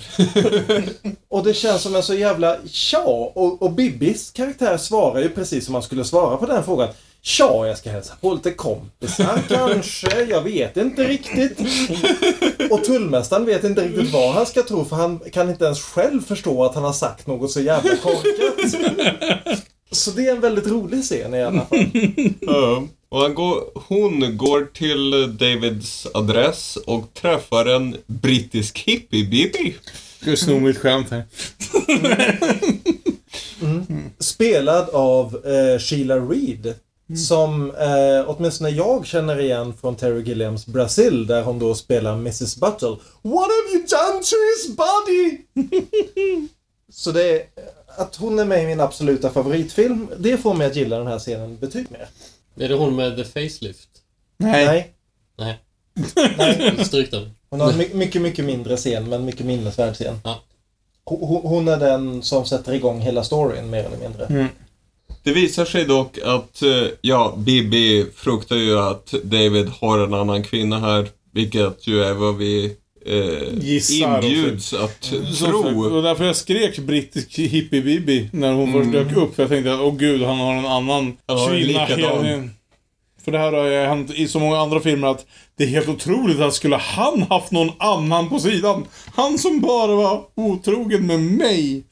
S3: <laughs> och det känns som en så jävla tja. Och, och Bibbis karaktär svarar ju precis som man skulle svara på den frågan. Tja, jag ska hälsa på lite kompisar <laughs> kanske. Jag vet inte riktigt. Och tullmästaren vet inte riktigt vad han ska tro för han kan inte ens själv förstå att han har sagt något så jävla korkat. Så det är en väldigt rolig scen i alla fall. <laughs>
S2: Ja. Och han går, hon går till Davids adress och träffar en brittisk hippie-bibi.
S1: Ska jag sno mitt skämt här.
S3: Spelad av eh, Sheila Reed. Som eh, åtminstone jag känner igen från Terry Gilliams Brazil där hon då spelar Mrs Buttle. What have you done to his body? <laughs> Så det är, att hon är med i min absoluta favoritfilm, det får mig att gilla den här scenen betydligt mer.
S4: Är det hon med the facelift?
S1: Nej.
S4: Nej.
S3: Nej. <laughs>
S4: Stryk den.
S3: Hon har en my- mycket, mycket mindre scen, men mycket minnesvärd scen.
S4: Ja.
S3: Hon, hon är den som sätter igång hela storyn, mer eller mindre.
S2: Det visar sig dock att, eh, ja, Bibi fruktar ju att David har en annan kvinna här, vilket ju är vad vi eh,
S1: Gissar och
S2: inbjuds att
S1: Så,
S2: tro.
S1: och därför jag skrek brittisk hippie-bibi när hon först dök upp. För jag tänkte, åh gud, han har en annan
S2: Han
S1: kvinna hela. För det här har ju hänt i så många andra filmer att det är helt otroligt att skulle han haft någon annan på sidan. Han som bara var otrogen med mig.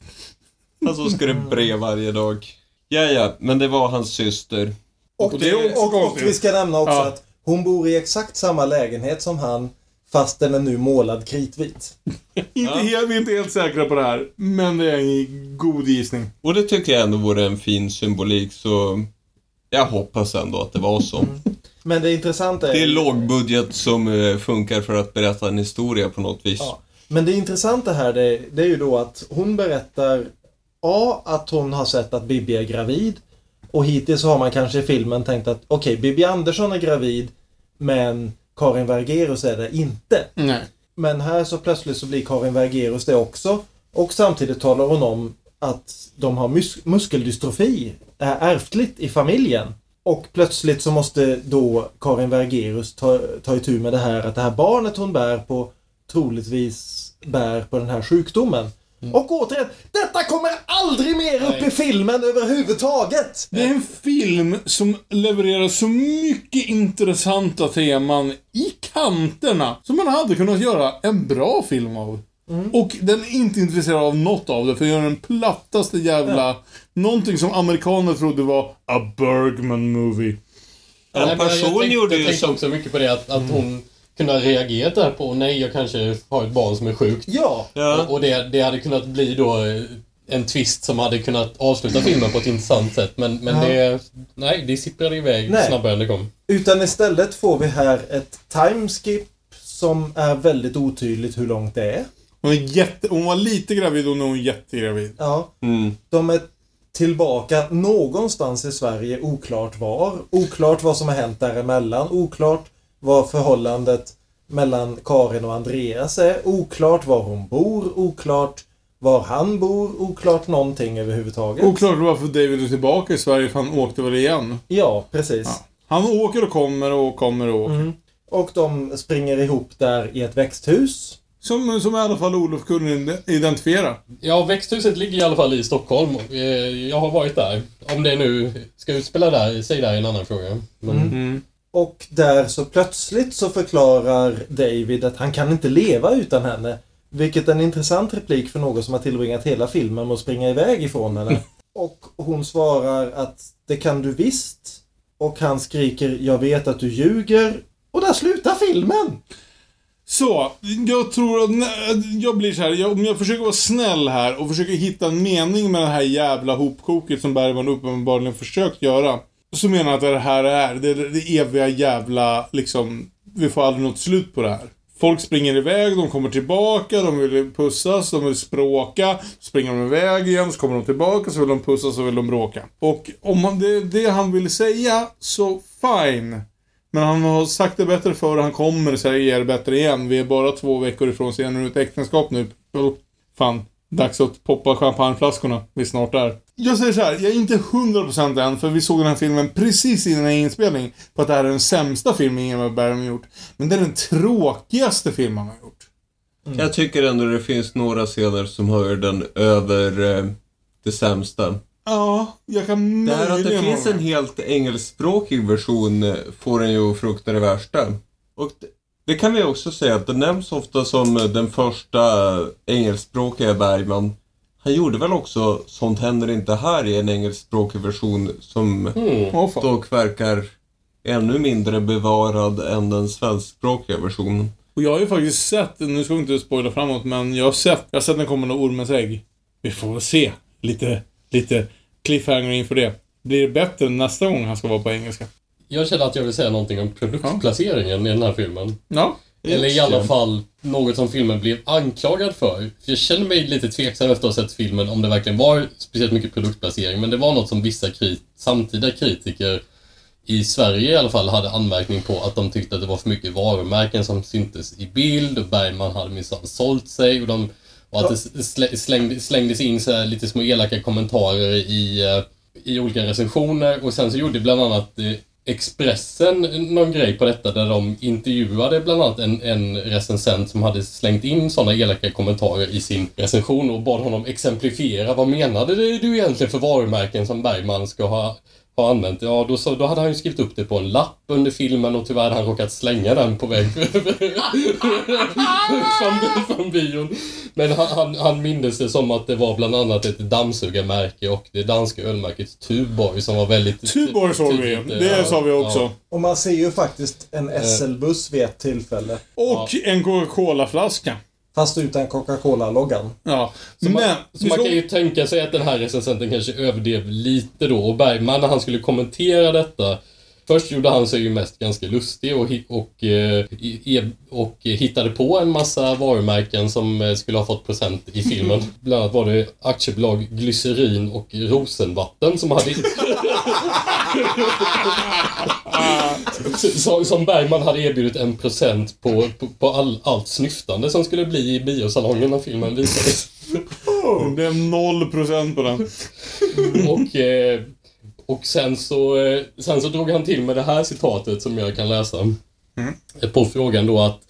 S2: Alltså ska det bre varje dag. Ja, ja, men det var hans syster.
S3: Och,
S1: Och det
S3: och, och
S1: konstigt.
S3: vi ska nämna också
S1: Ja.
S3: att hon bor i exakt samma lägenhet som han, fast den är nu målad kritvit. <laughs>
S1: Inte helt, vi är inte helt säkra på det här, men det är en god gissning.
S2: Och det tycker jag ändå vore en fin symbolik, så jag hoppas ändå att det var så.
S3: Men det intressanta är...
S2: Det är lågbudget som eh, funkar för att berätta en historia på något vis.
S3: Ja. Men det intressanta här det, det är ju då att hon berättar A. Att hon har sett att Bibi är gravid. Och hittills har man kanske i filmen tänkt att okej, Bibi Andersson är gravid men Karin Vergerus är det inte.
S1: Nej.
S3: Men här så plötsligt så blir Karin Vergerus det också. Och samtidigt talar hon om att de har mus- muskeldystrofi, är ärftligt i familjen. Och plötsligt så måste då Karin Vergerus ta, ta itu med det här att det här barnet hon bär på troligtvis bär på den här sjukdomen. Och återigen, detta kommer aldrig mer upp
S4: Nej.
S3: i filmen överhuvudtaget!
S1: Det är en film som levererar så mycket intressanta teman i kanterna som man hade kunnat göra en bra film av. Och den är inte intresserad av något av det, för den gör den plattaste jävla... Någonting som amerikaner trodde var a Bergman movie.
S2: En
S4: men jag
S2: person
S4: tänkte,
S2: gjorde
S4: jag
S2: ju
S4: tänkte
S2: som...
S4: också mycket på det att, att hon kunde ha reagerat där på nej, jag kanske har ett barn som är sjukt.
S3: Ja,
S2: Ja.
S4: Och det, det hade kunnat bli då eh, en twist som hade kunnat avsluta filmen på ett intressant sätt. Men, men
S3: Ja.
S4: det... Nej, det sipprade iväg
S3: Nej.
S4: snabbare än det kom.
S3: Utan istället får vi här ett timeskip som är väldigt otydligt hur långt det är.
S1: Hon, är jätte, hon var lite gravid och nu är hon jättegravid.
S3: Ja,
S2: Mm.
S3: de är tillbaka någonstans i Sverige, oklart var. Oklart vad som har hänt däremellan. Oklart vad förhållandet mellan Karin och Andreas är. Oklart var hon bor. Oklart var han bor. Oklart någonting överhuvudtaget.
S1: Oklart varför David är tillbaka i Sverige, för han åkte väl igen.
S3: Ja, precis.
S1: Ja. Han åker och kommer och kommer och åker.
S3: Mm. Och de springer ihop där i ett växthus.
S1: Som, som i alla fall Olof kunde identifiera.
S4: Ja, växthuset ligger i alla fall i Stockholm. Eh, Jag har varit där. Om det nu ska utspela där, säg där är en annan fråga. Men,
S1: Mm.
S3: Och där så plötsligt så förklarar David att han kan inte leva utan henne. Vilket är en intressant replik för någon som har tillbringat hela filmen med att springa iväg ifrån henne. <laughs> Och hon svarar att det kan du visst. Och han skriker jag vet att du ljuger. Och där slutar filmen!
S1: Så, jag tror att jag blir så här, jag, om jag försöker vara snäll här och försöker hitta en mening med det här jävla hopkoket som Bergman uppenbarligen försökt göra. Så menar han att det här är det, det eviga jävla, liksom, vi får aldrig något slut på det här. Folk springer iväg, de kommer tillbaka, de vill pussas, de vill språka. Så springer de iväg igen, så kommer de tillbaka, så vill de pussas, så vill de bråka. Och om man, det är det han vill säga, så fine. Men han har sagt det bättre förr, han kommer säga det bättre igen. Vi är bara två veckor ifrån senare ut äktenskap nu. Oh, fan, dags att poppa champagneflaskorna. Vi är snart där. Jag säger så här, jag är inte 100% än, för vi såg den här filmen precis innan inspelning, på att det här är den sämsta filmen Ingmar Bergman gjort. Men det är den tråkigaste filmen han har gjort.
S2: Jag tycker ändå det finns några scener som höjer den över eh, det sämsta.
S1: Ja, jag kan
S2: Det här att det finns en helt engelskspråkig version eh, får en ju frukta det värsta. Och det, det kan vi också säga att det nämns ofta som eh, den första engelskspråkiga Bergman. Han gjorde väl också Sånt händer inte här i en engelskspråkig version som
S1: fan.
S2: dock verkar ännu mindre bevarad än den svenskspråkiga versionen.
S1: Och jag har ju faktiskt sett, nu ska vi inte spoila framåt, men jag har sett, jag har sett den kommande Ormens ägg. Vi får väl se. Lite, lite cliffhanger inför det. Blir det bättre nästa gång han ska vara på engelska?
S4: Jag känner att jag vill säga någonting om produktplaceringen i den här filmen.
S1: Ja.
S4: Eller i alla fall något som filmen blev anklagad för. För jag känner mig lite tveksam efter att ha sett filmen om det verkligen var speciellt mycket produktplacering. Men det var något som vissa krit samtida kritiker i Sverige i alla fall hade anmärkning på att de tyckte att det var för mycket varumärken som syntes i bild och Bergman hade minsann sålt sig och, de, och att det slä- slängde, slängdes in så lite små elaka kommentarer i, eh, i olika recensioner och sen så gjorde bland annat eh, Expressen någon grej på detta där de intervjuade bland annat en, en recensent som hade slängt in sådana elaka kommentarer i sin recension och bad honom exemplifiera. Vad menade du egentligen för varumärken som Bergman ska ha har använt. Ja, då, så, då hade han ju skrivit upp det på en lapp under filmen och tyvärr hade han råkat slänga den på väg <laughs> från, från bion. Men han, han, han mindes det som att det var bland annat ett dammsugarmärke och det danska ölmärket Tuborg som var väldigt...
S1: Tuborg såg vi. Det
S4: ja,
S1: sa vi också.
S4: ja.
S3: Och man ser ju faktiskt en SL-buss vid ett tillfälle.
S1: Och en Coca-Cola-flaska.
S3: Fast utan Coca-Cola-loggan.
S1: Ja.
S4: Så man,
S1: Men,
S4: så
S1: vi
S4: man
S1: såg-
S4: kan ju tänka sig att den här recensenten kanske överdrev lite då och Bergman när han skulle kommentera detta Först gjorde han sig ju mest ganska lustig och, hi- och, eh, och hittade på en massa varumärken som eh, skulle ha fått present i filmen. <laughs> Bland annat var det aktiebolag Glycerin och Rosenvatten som hade... <laughs> som, som Bergman hade erbjudit en procent på, på, på all, allt snyftande som skulle bli i biosalongen när filmen visades.
S1: Det blev 0% på den.
S4: Och, eh, och sen så, eh, sen så drog han till med det här citatet som jag kan läsa. Eh, På frågan då att,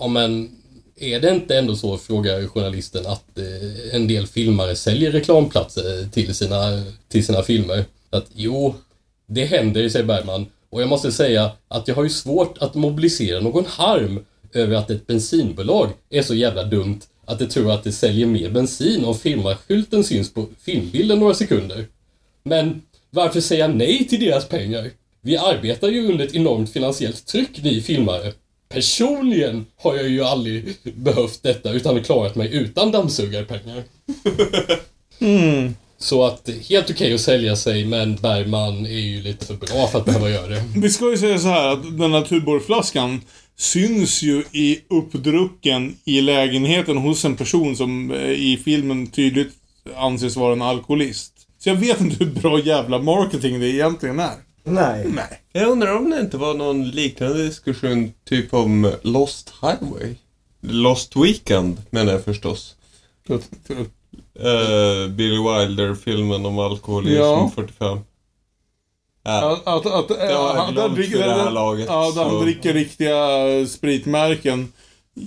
S4: ja men, är det inte ändå så, frågar journalisten, att eh, en del filmare säljer reklamplatser till sina, till sina filmer? Att jo, det händer, säger Bergman. Och jag måste säga att jag har ju svårt att mobilisera någon harm över att ett bensinbolag är så jävla dumt att det tror att det säljer mer bensin om firmaskylten syns på filmbilden några sekunder. Men varför säga nej till deras pengar? Vi arbetar ju under ett enormt finansiellt tryck, vi filmare. Personligen har jag ju aldrig behövt detta utan klarat mig utan dammsugarpengar. Mm. Så att helt okej att sälja sig, men Bergman är ju lite för bra för att behöva göra det. <laughs>
S1: Vi ska ju säga så här att den här Tuborgflaskan syns ju i uppdrucken i lägenheten hos en person som eh, i filmen tydligt anses vara en alkoholist. Så jag vet inte hur bra jävla marketing det egentligen är.
S3: Nej.
S1: Nej.
S2: Jag undrar om det inte var någon liknande diskussion typ om Lost Highway? Lost Weekend menar jag förstås. Uh, Billy Wilder-filmen om alkoholism
S1: Ja.
S2: 45. Ja.
S1: Att, att, att,
S2: Det har jag glömt
S1: dricker-
S2: det här laget,
S1: Ja, där han dricker riktiga eh, spritmärken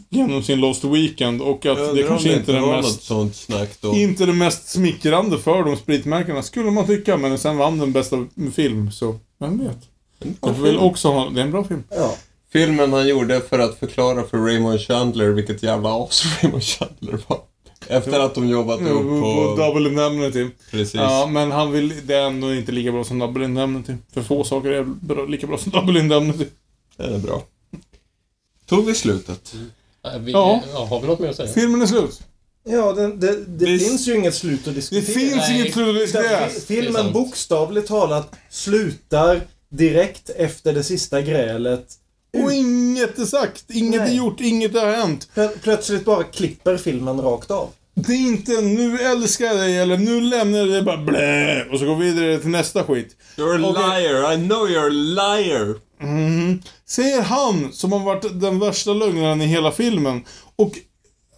S1: genom sin Lost Weekend och att
S2: Jag
S1: det kanske inte
S2: det
S1: är det
S2: något
S1: mest...
S2: sånt snack då.
S1: Inte det mest smickrande för de spritmärkena, skulle man tycka, men sen vann den bästa film, så vem vet? Jag vill också ha, det är en bra film.
S3: Ja.
S2: Filmen han gjorde för att förklara för Raymond Chandler vilket jävla as <laughs> Raymond Chandler var. Efter att de jobbat
S1: Ja,
S2: upp
S1: på
S2: på...
S1: Double Indemnity.
S2: Precis.
S1: Ja, men han vill, det är ändå inte lika bra som Double Indemnity. För få saker är bra, lika bra som Double Indemnity.
S2: Den är bra. Tog vi slutet?
S4: Vi,
S1: Ja.
S4: ja. Har vi något mer att säga?
S1: Filmen är slut.
S3: Ja, det, det, det
S2: Visst.
S3: finns ju inget slut att
S1: Det
S3: diskutera.
S1: finns
S4: Nej.
S1: inget slut att diskutera.
S4: Det
S3: Filmen bokstavligt talat slutar direkt efter det sista grälet
S1: Och inget är sagt, inget
S3: Nej.
S1: är gjort, inget har hänt.
S3: Plö- Plötsligt bara klipper filmen rakt av.
S1: Det är inte nu älskar jag dig eller nu lämnar jag dig bara blä och så går vi vidare till nästa skit.
S2: You're a
S1: Okej.
S2: liar, I know you're a liar.
S1: Säger han som har varit den värsta lögnaren i hela filmen. Och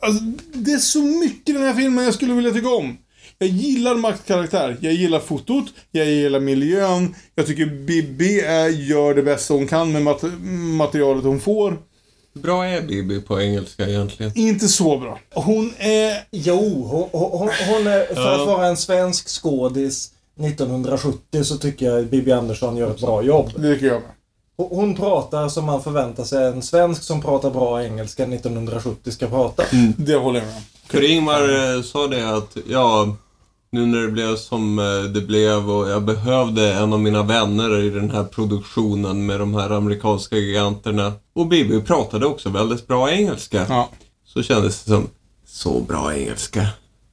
S1: alltså, det är så mycket i den här filmen jag skulle vilja tycka om. Jag gillar Max karaktär. Jag gillar fotot. Jag gillar miljön. Jag tycker Bibi är, gör det bästa hon kan med mat materialet hon får.
S2: Bra är Bibi på engelska egentligen.
S1: Inte så bra. Hon är...
S3: Jo, hon, hon, hon är, för att vara en svensk skådis 1970 så tycker jag Bibi Andersson gör ett bra jobb.
S1: Det tycker jag med.
S3: Hon- pratar som man förväntar sig en svensk som pratar bra engelska 1970 ska prata.
S1: Det håller jag med om.
S2: Ingmar eh, sa det att, ja, nu när det blev som eh, det blev och jag behövde en av mina vänner i den här produktionen med de här amerikanska giganterna. Och Bibi pratade också väldigt bra engelska.
S1: Ja.
S2: Så kändes det som, så bra engelska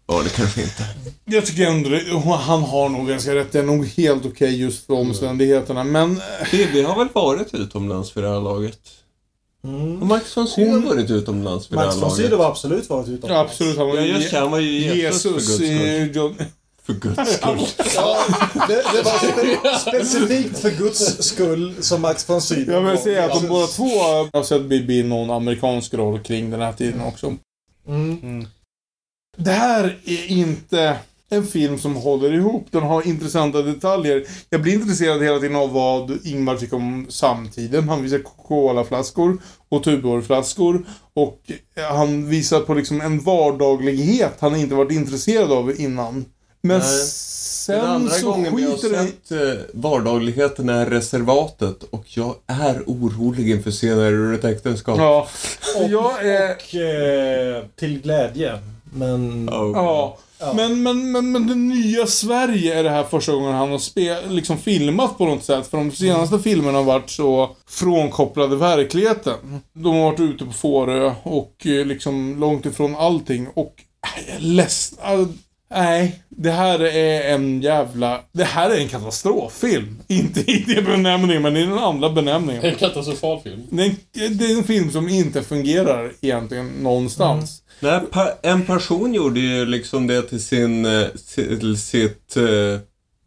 S2: var det kanske inte.
S1: Jag tycker ändå han har nog ganska rätt. Det är nog helt okej just för omständigheterna. Men eh,
S2: Bibi har väl varit utomlands för det här laget? Och Max von Sydow har varit utomlands för
S3: Mm. Max
S2: det
S3: von
S2: här
S3: Sydow
S2: laget.
S3: har absolut varit utomlands.
S1: ja, absolut, han var
S2: Ja,
S1: ju
S2: just det, han var ju Jesus,
S1: Jesus
S2: för guds
S1: i
S2: skull.
S1: John...
S2: För guds <laughs> skull.
S3: Ja, det, det var spe, specifikt för Guds skull som Max von Sydow
S1: Jag vill säga att de båda två har sett Bibi i någon amerikansk roll kring den här tiden också.
S3: Mm.
S1: Det här är inte en film som håller ihop. Den har intressanta detaljer. Jag blir intresserad hela tiden av vad Ingmar tycker om samtiden. Han visar Coca-Cola-flaskor och Tuborg-flaskor. Och han visar på liksom en vardaglighet han inte varit intresserad av innan. Men
S2: Nej. Den
S1: sen
S2: andra
S1: så
S2: gången vi har
S1: det
S2: sett eh, vardagligheten är reservatet och jag är orolig inför senare ur ett äktenskap.
S1: Ja.
S3: Och,
S1: jag är...
S3: och eh, till glädje. Men...
S2: Oh.
S1: Ja. Men, men, men, men det nya Sverige är det här första gången han har spe, liksom filmat på något sätt. För de senaste filmerna har varit så frånkopplade verkligheten. De har varit ute på Fårö och eh, liksom långt ifrån allting. Och äh, jag är ledsen. Nej, det här är en jävla... Det här är en katastroffilm. <laughs> Inte i det benämningen, men i den andra benämningen.
S4: En katastrofal film.
S1: Det är, en, det är en film som inte fungerar egentligen någonstans.
S2: Nej, en person gjorde ju liksom det till sin, eh, till sitt eh,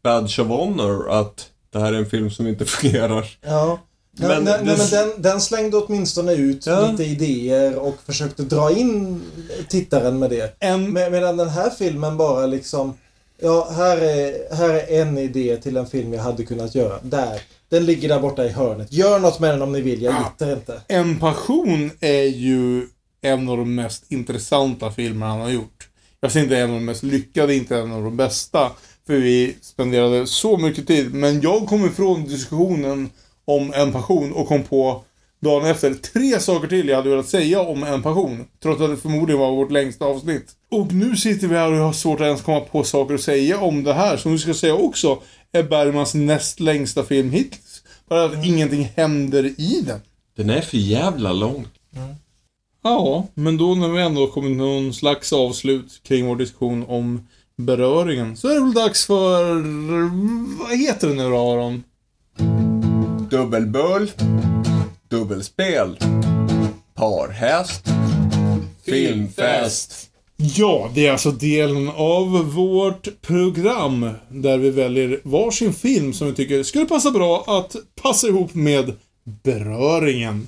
S2: badge of honor att det här är en film som inte <laughs> fungerar.
S3: Ja.
S2: Men
S3: Men, nej,
S2: det-
S3: nej, men den, den slängde åtminstone ut
S2: Ja.
S3: lite idéer och försökte dra in tittaren med det.
S1: En,
S3: Med, medan den här filmen bara liksom... Ja, här är, här är en idé till en film jag hade kunnat göra. Där. Den ligger där borta i hörnet. Gör något med den om ni vill, jag hittar inte.
S1: En passion är ju en av de mest intressanta filmer han har gjort. Jag säger inte en av de mest lyckade, inte en av de bästa. För vi spenderade så mycket tid. Men jag kom ifrån diskussionen om en passion och kom på dagen efter tre saker till jag hade velat säga om en passion. Trots att det förmodligen var vårt längsta avsnitt. Och nu sitter vi här och har svårt att ens komma på saker att säga om det här. Som vi ska säga också är Bergmans näst längsta film hittills. Bara att ingenting händer i den.
S2: Den är för jävla lång.
S1: Ja, men då när vi ändå kommit till någon slags avslut kring vår diskussion om beröringen så är det väl dags för... Vad heter det nu då Aron?
S2: Dubbelbull, dubbelspel, parhäst, filmfest.
S1: Ja, det är alltså delen av vårt program där vi väljer varsin film som vi tycker skulle passa bra att passa ihop med beröringen.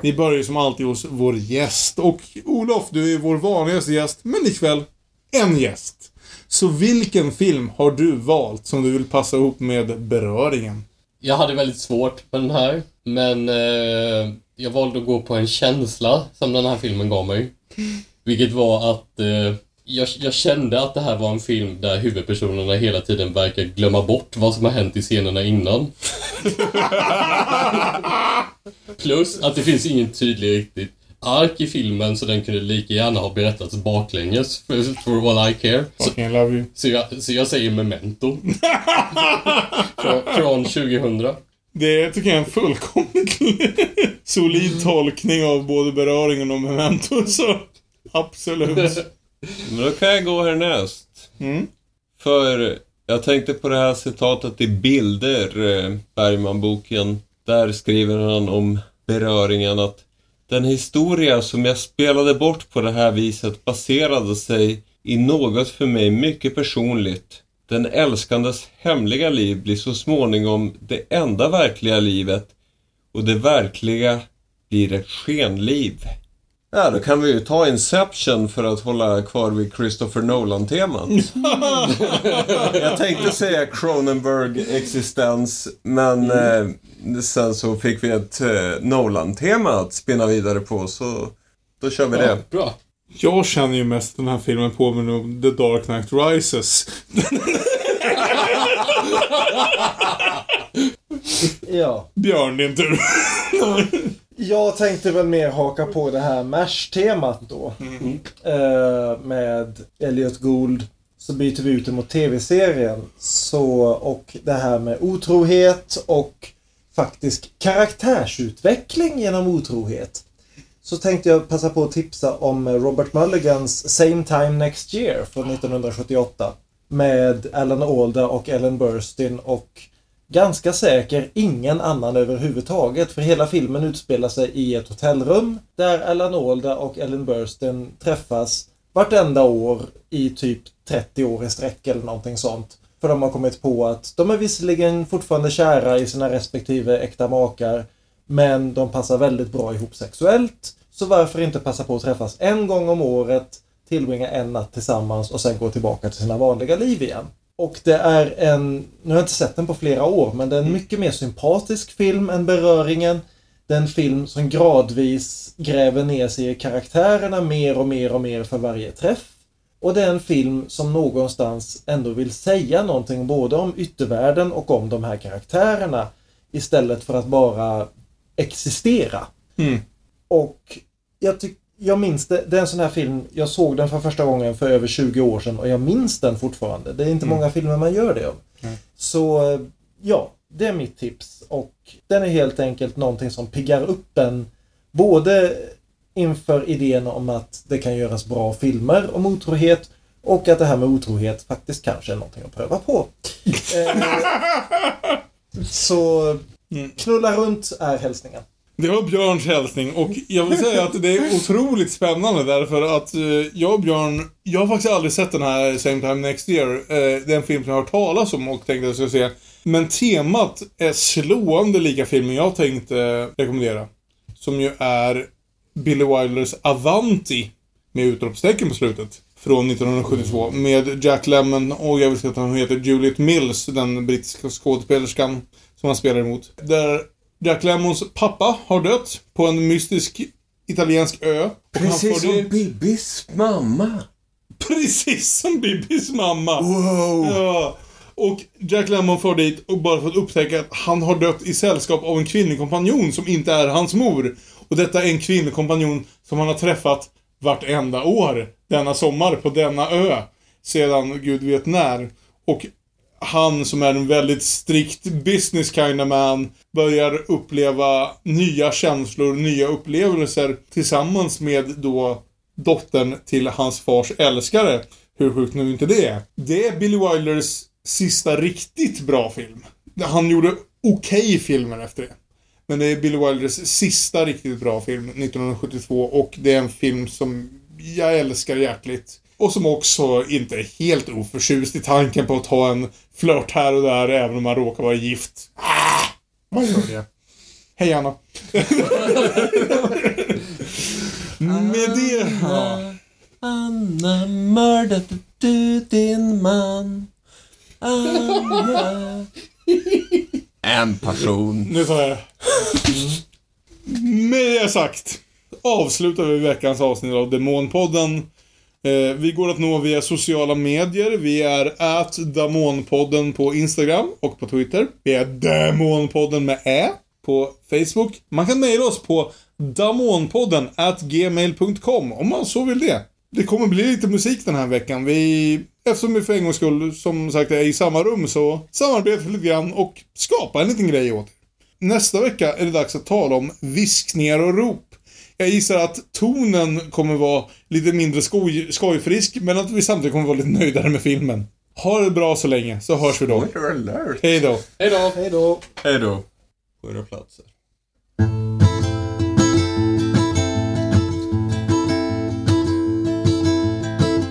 S1: Vi börjar ju som alltid hos vår gäst och Olof, du är vår vanligaste gäst, men ikväll en gäst. Så vilken film har du valt som du vill passa ihop med beröringen?
S4: Jag hade väldigt svårt med den här, men eh, jag valde att gå på en känsla som den här filmen gav mig. Vilket var att eh, jag, jag kände att det här var en film där huvudpersonerna hela tiden verkar glömma bort vad som har hänt i scenerna innan. <laughs> Plus att det finns ingen tydlig riktigt ark i filmen så den kunde lika gärna ha berättats baklänges for, for all I care. Så,
S1: Fucking love you.
S4: så, jag, så jag säger Memento. <laughs> från, från 2000.
S1: Det tycker jag är en fullkomligt solid tolkning av både beröringen och memento, så absolut. <laughs>
S2: Men då kan jag gå härnäst.
S1: Mm.
S2: För jag tänkte på det här citatet i Bilder, eh, Bergman-boken. Där skriver han om beröringen att den historia som jag spelade bort på det här viset baserade sig i något för mig mycket personligt. Den älskandes hemliga liv blir så småningom det enda verkliga livet och det verkliga blir ett skenliv. Ja, då kan vi ju ta Inception för att hålla kvar vid Christopher Nolan-temat. <laughs> jag tänkte säga Cronenberg-existens, men eh, sen så fick vi ett eh, Nolan-tema att spinna vidare på, så då kör vi det.
S4: Bra.
S1: Jag känner ju mest den här filmen påminner om The Dark Knight Rises. <laughs>
S3: Ja.
S1: Björn, din tur. <laughs>
S3: Jag tänkte väl mer haka på det här MASH-temat då. Eh, med Elliot Gould. Så byter vi ut det mot tv-serien. Så, och det här med otrohet och faktisk karaktärsutveckling genom otrohet. Så tänkte jag passa på att tipsa om Robert Mulligans Same Time Next Year från 1978. Med Alan Alda och Ellen Burstyn och ganska säker ingen annan överhuvudtaget. För hela filmen utspelar sig i ett hotellrum där Alan Alda och Ellen Burstyn träffas vartenda år i typ 30 år i sträck eller någonting sånt. För de har kommit på att de är visserligen fortfarande kära i sina respektive äkta makar men de passar väldigt bra ihop sexuellt. Så varför inte passa på att träffas en gång om året, tillbringa en natt tillsammans och sen gå tillbaka till sina vanliga liv igen. Och det är en, nu har jag inte sett den på flera år, men det är en mycket mer sympatisk film än Beröringen. Det är en film som gradvis gräver ner sig i karaktärerna mer och mer och mer för varje träff. Och det är en film som någonstans ändå vill säga någonting både om yttervärlden och om de här karaktärerna. Istället för att bara existera.
S1: Mm.
S3: Och jag, tyck, jag minns det, det är en sån här film, jag såg den för första gången för över 20 år sedan och jag minns den fortfarande. Det är inte många filmer man gör det om. Så ja, det är mitt tips. Och den är helt enkelt någonting som piggar upp en både inför idén om att det kan göras bra filmer om otrohet och att det här med otrohet faktiskt kanske är någonting att pröva på. <laughs> eh, så knulla runt är hälsningen.
S1: Det var Björns hälsning och jag vill säga att det är otroligt spännande därför att eh, jag och Björn, jag har faktiskt aldrig sett den här Same Time Next Year. Eh, den film som jag har hört talas om och tänkte att jag skulle se. Men temat är slående lika filmen jag tänkte rekommendera. Som ju är Billy Wilders Avanti med utropstecken på slutet. Från 1972 med Jack Lemmon och jag vill säga att han heter Juliet Mills, den brittiska skådespelerskan som han spelar emot. Där Jack Lemmons pappa har dött på en mystisk italiensk ö.
S2: Precis som
S1: dit-
S2: Bibis mamma.
S1: Precis som Bibis mamma.
S2: Wow!
S1: Ja. Och Jack Lemmon får dit och bara för att upptäcka att han har dött i sällskap av en kvinnlig kompanjon som inte är hans mor. Och detta är en kvinnlig kompanjon som han har träffat vartenda år denna sommar på denna ö. Sedan gud vet när. Och han som är en väldigt strikt business kind of man börjar uppleva nya känslor, nya upplevelser tillsammans med då dottern till hans fars älskare. Hur sjukt nu inte det är. Det är Billy Wilders sista riktigt bra film. Han gjorde okej filmer efter det. Men det är Billy Wilders sista riktigt bra film, 1972. Och det är en film som jag älskar hjärtligt. Och som också inte är helt oförtjust i tanken på att ha en flört här och där även om man råkar vara gift. Ah, man gör det. Hej Anna. <laughs> Med det... Ja.
S2: Anna mördade du din man? Anna. En person.
S1: Nu tar jag det. Med det sagt avslutar vi veckans avsnitt av Demonpodden. Eh, vi går att nå via sociala medier. Vi är at Damonpodden på Instagram och på Twitter. Vi är Damonpodden med Ä på Facebook. Man kan mejla oss på damonpodden gmail.com om man så vill det. Det kommer bli lite musik den här veckan. Vi, eftersom vi för en gångs skull, som sagt, är i samma rum så samarbetar vi lite grann och skapar en liten grej åt er. Nästa vecka är det dags att tala om viskningar och rop jag gissar att tonen kommer vara lite mindre skoj, skojfrisk, men att vi samtidigt kommer vara lite nöjdare med filmen. Ha det bra så länge, så hörs vi då.
S2: Spoiler alert.
S1: Hej då.
S4: Hej då.
S3: Hej då.
S2: Hej då. Sjuraplatser.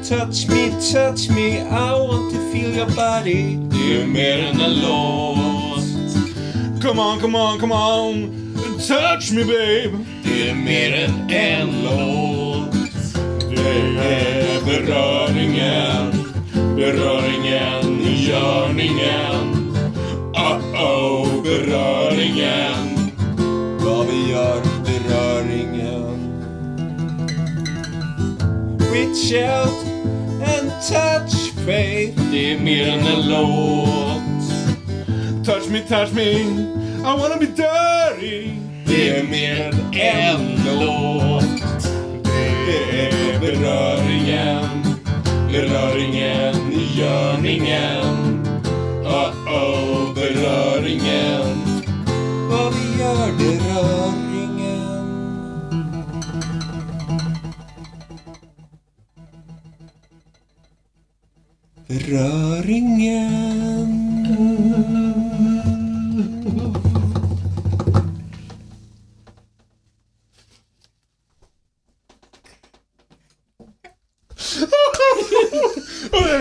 S8: Touch me, touch me, I want to feel your body.
S2: Det är mer än en låt.
S1: Come on, come on, come on. Touch me babe.
S2: Det är mer än en låt. Det är beröringen, beröringen, görningen. Uh-oh, beröringen.
S8: Vad vi gör, beröringen. Reach out and touch faith.
S2: Det är mer än en låt.
S1: Touch me, touch me. I wanna be dirty.
S2: Det är mer än en låt. Det är beröringen, beröringen, i görningen. Uh-oh, beröringen.
S8: Vad vi gör, beröringen. Beröringen.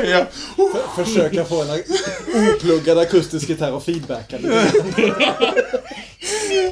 S1: Ja. <laughs>
S3: Försöka få en opluggad akustisk gitarr och feedbacka lite.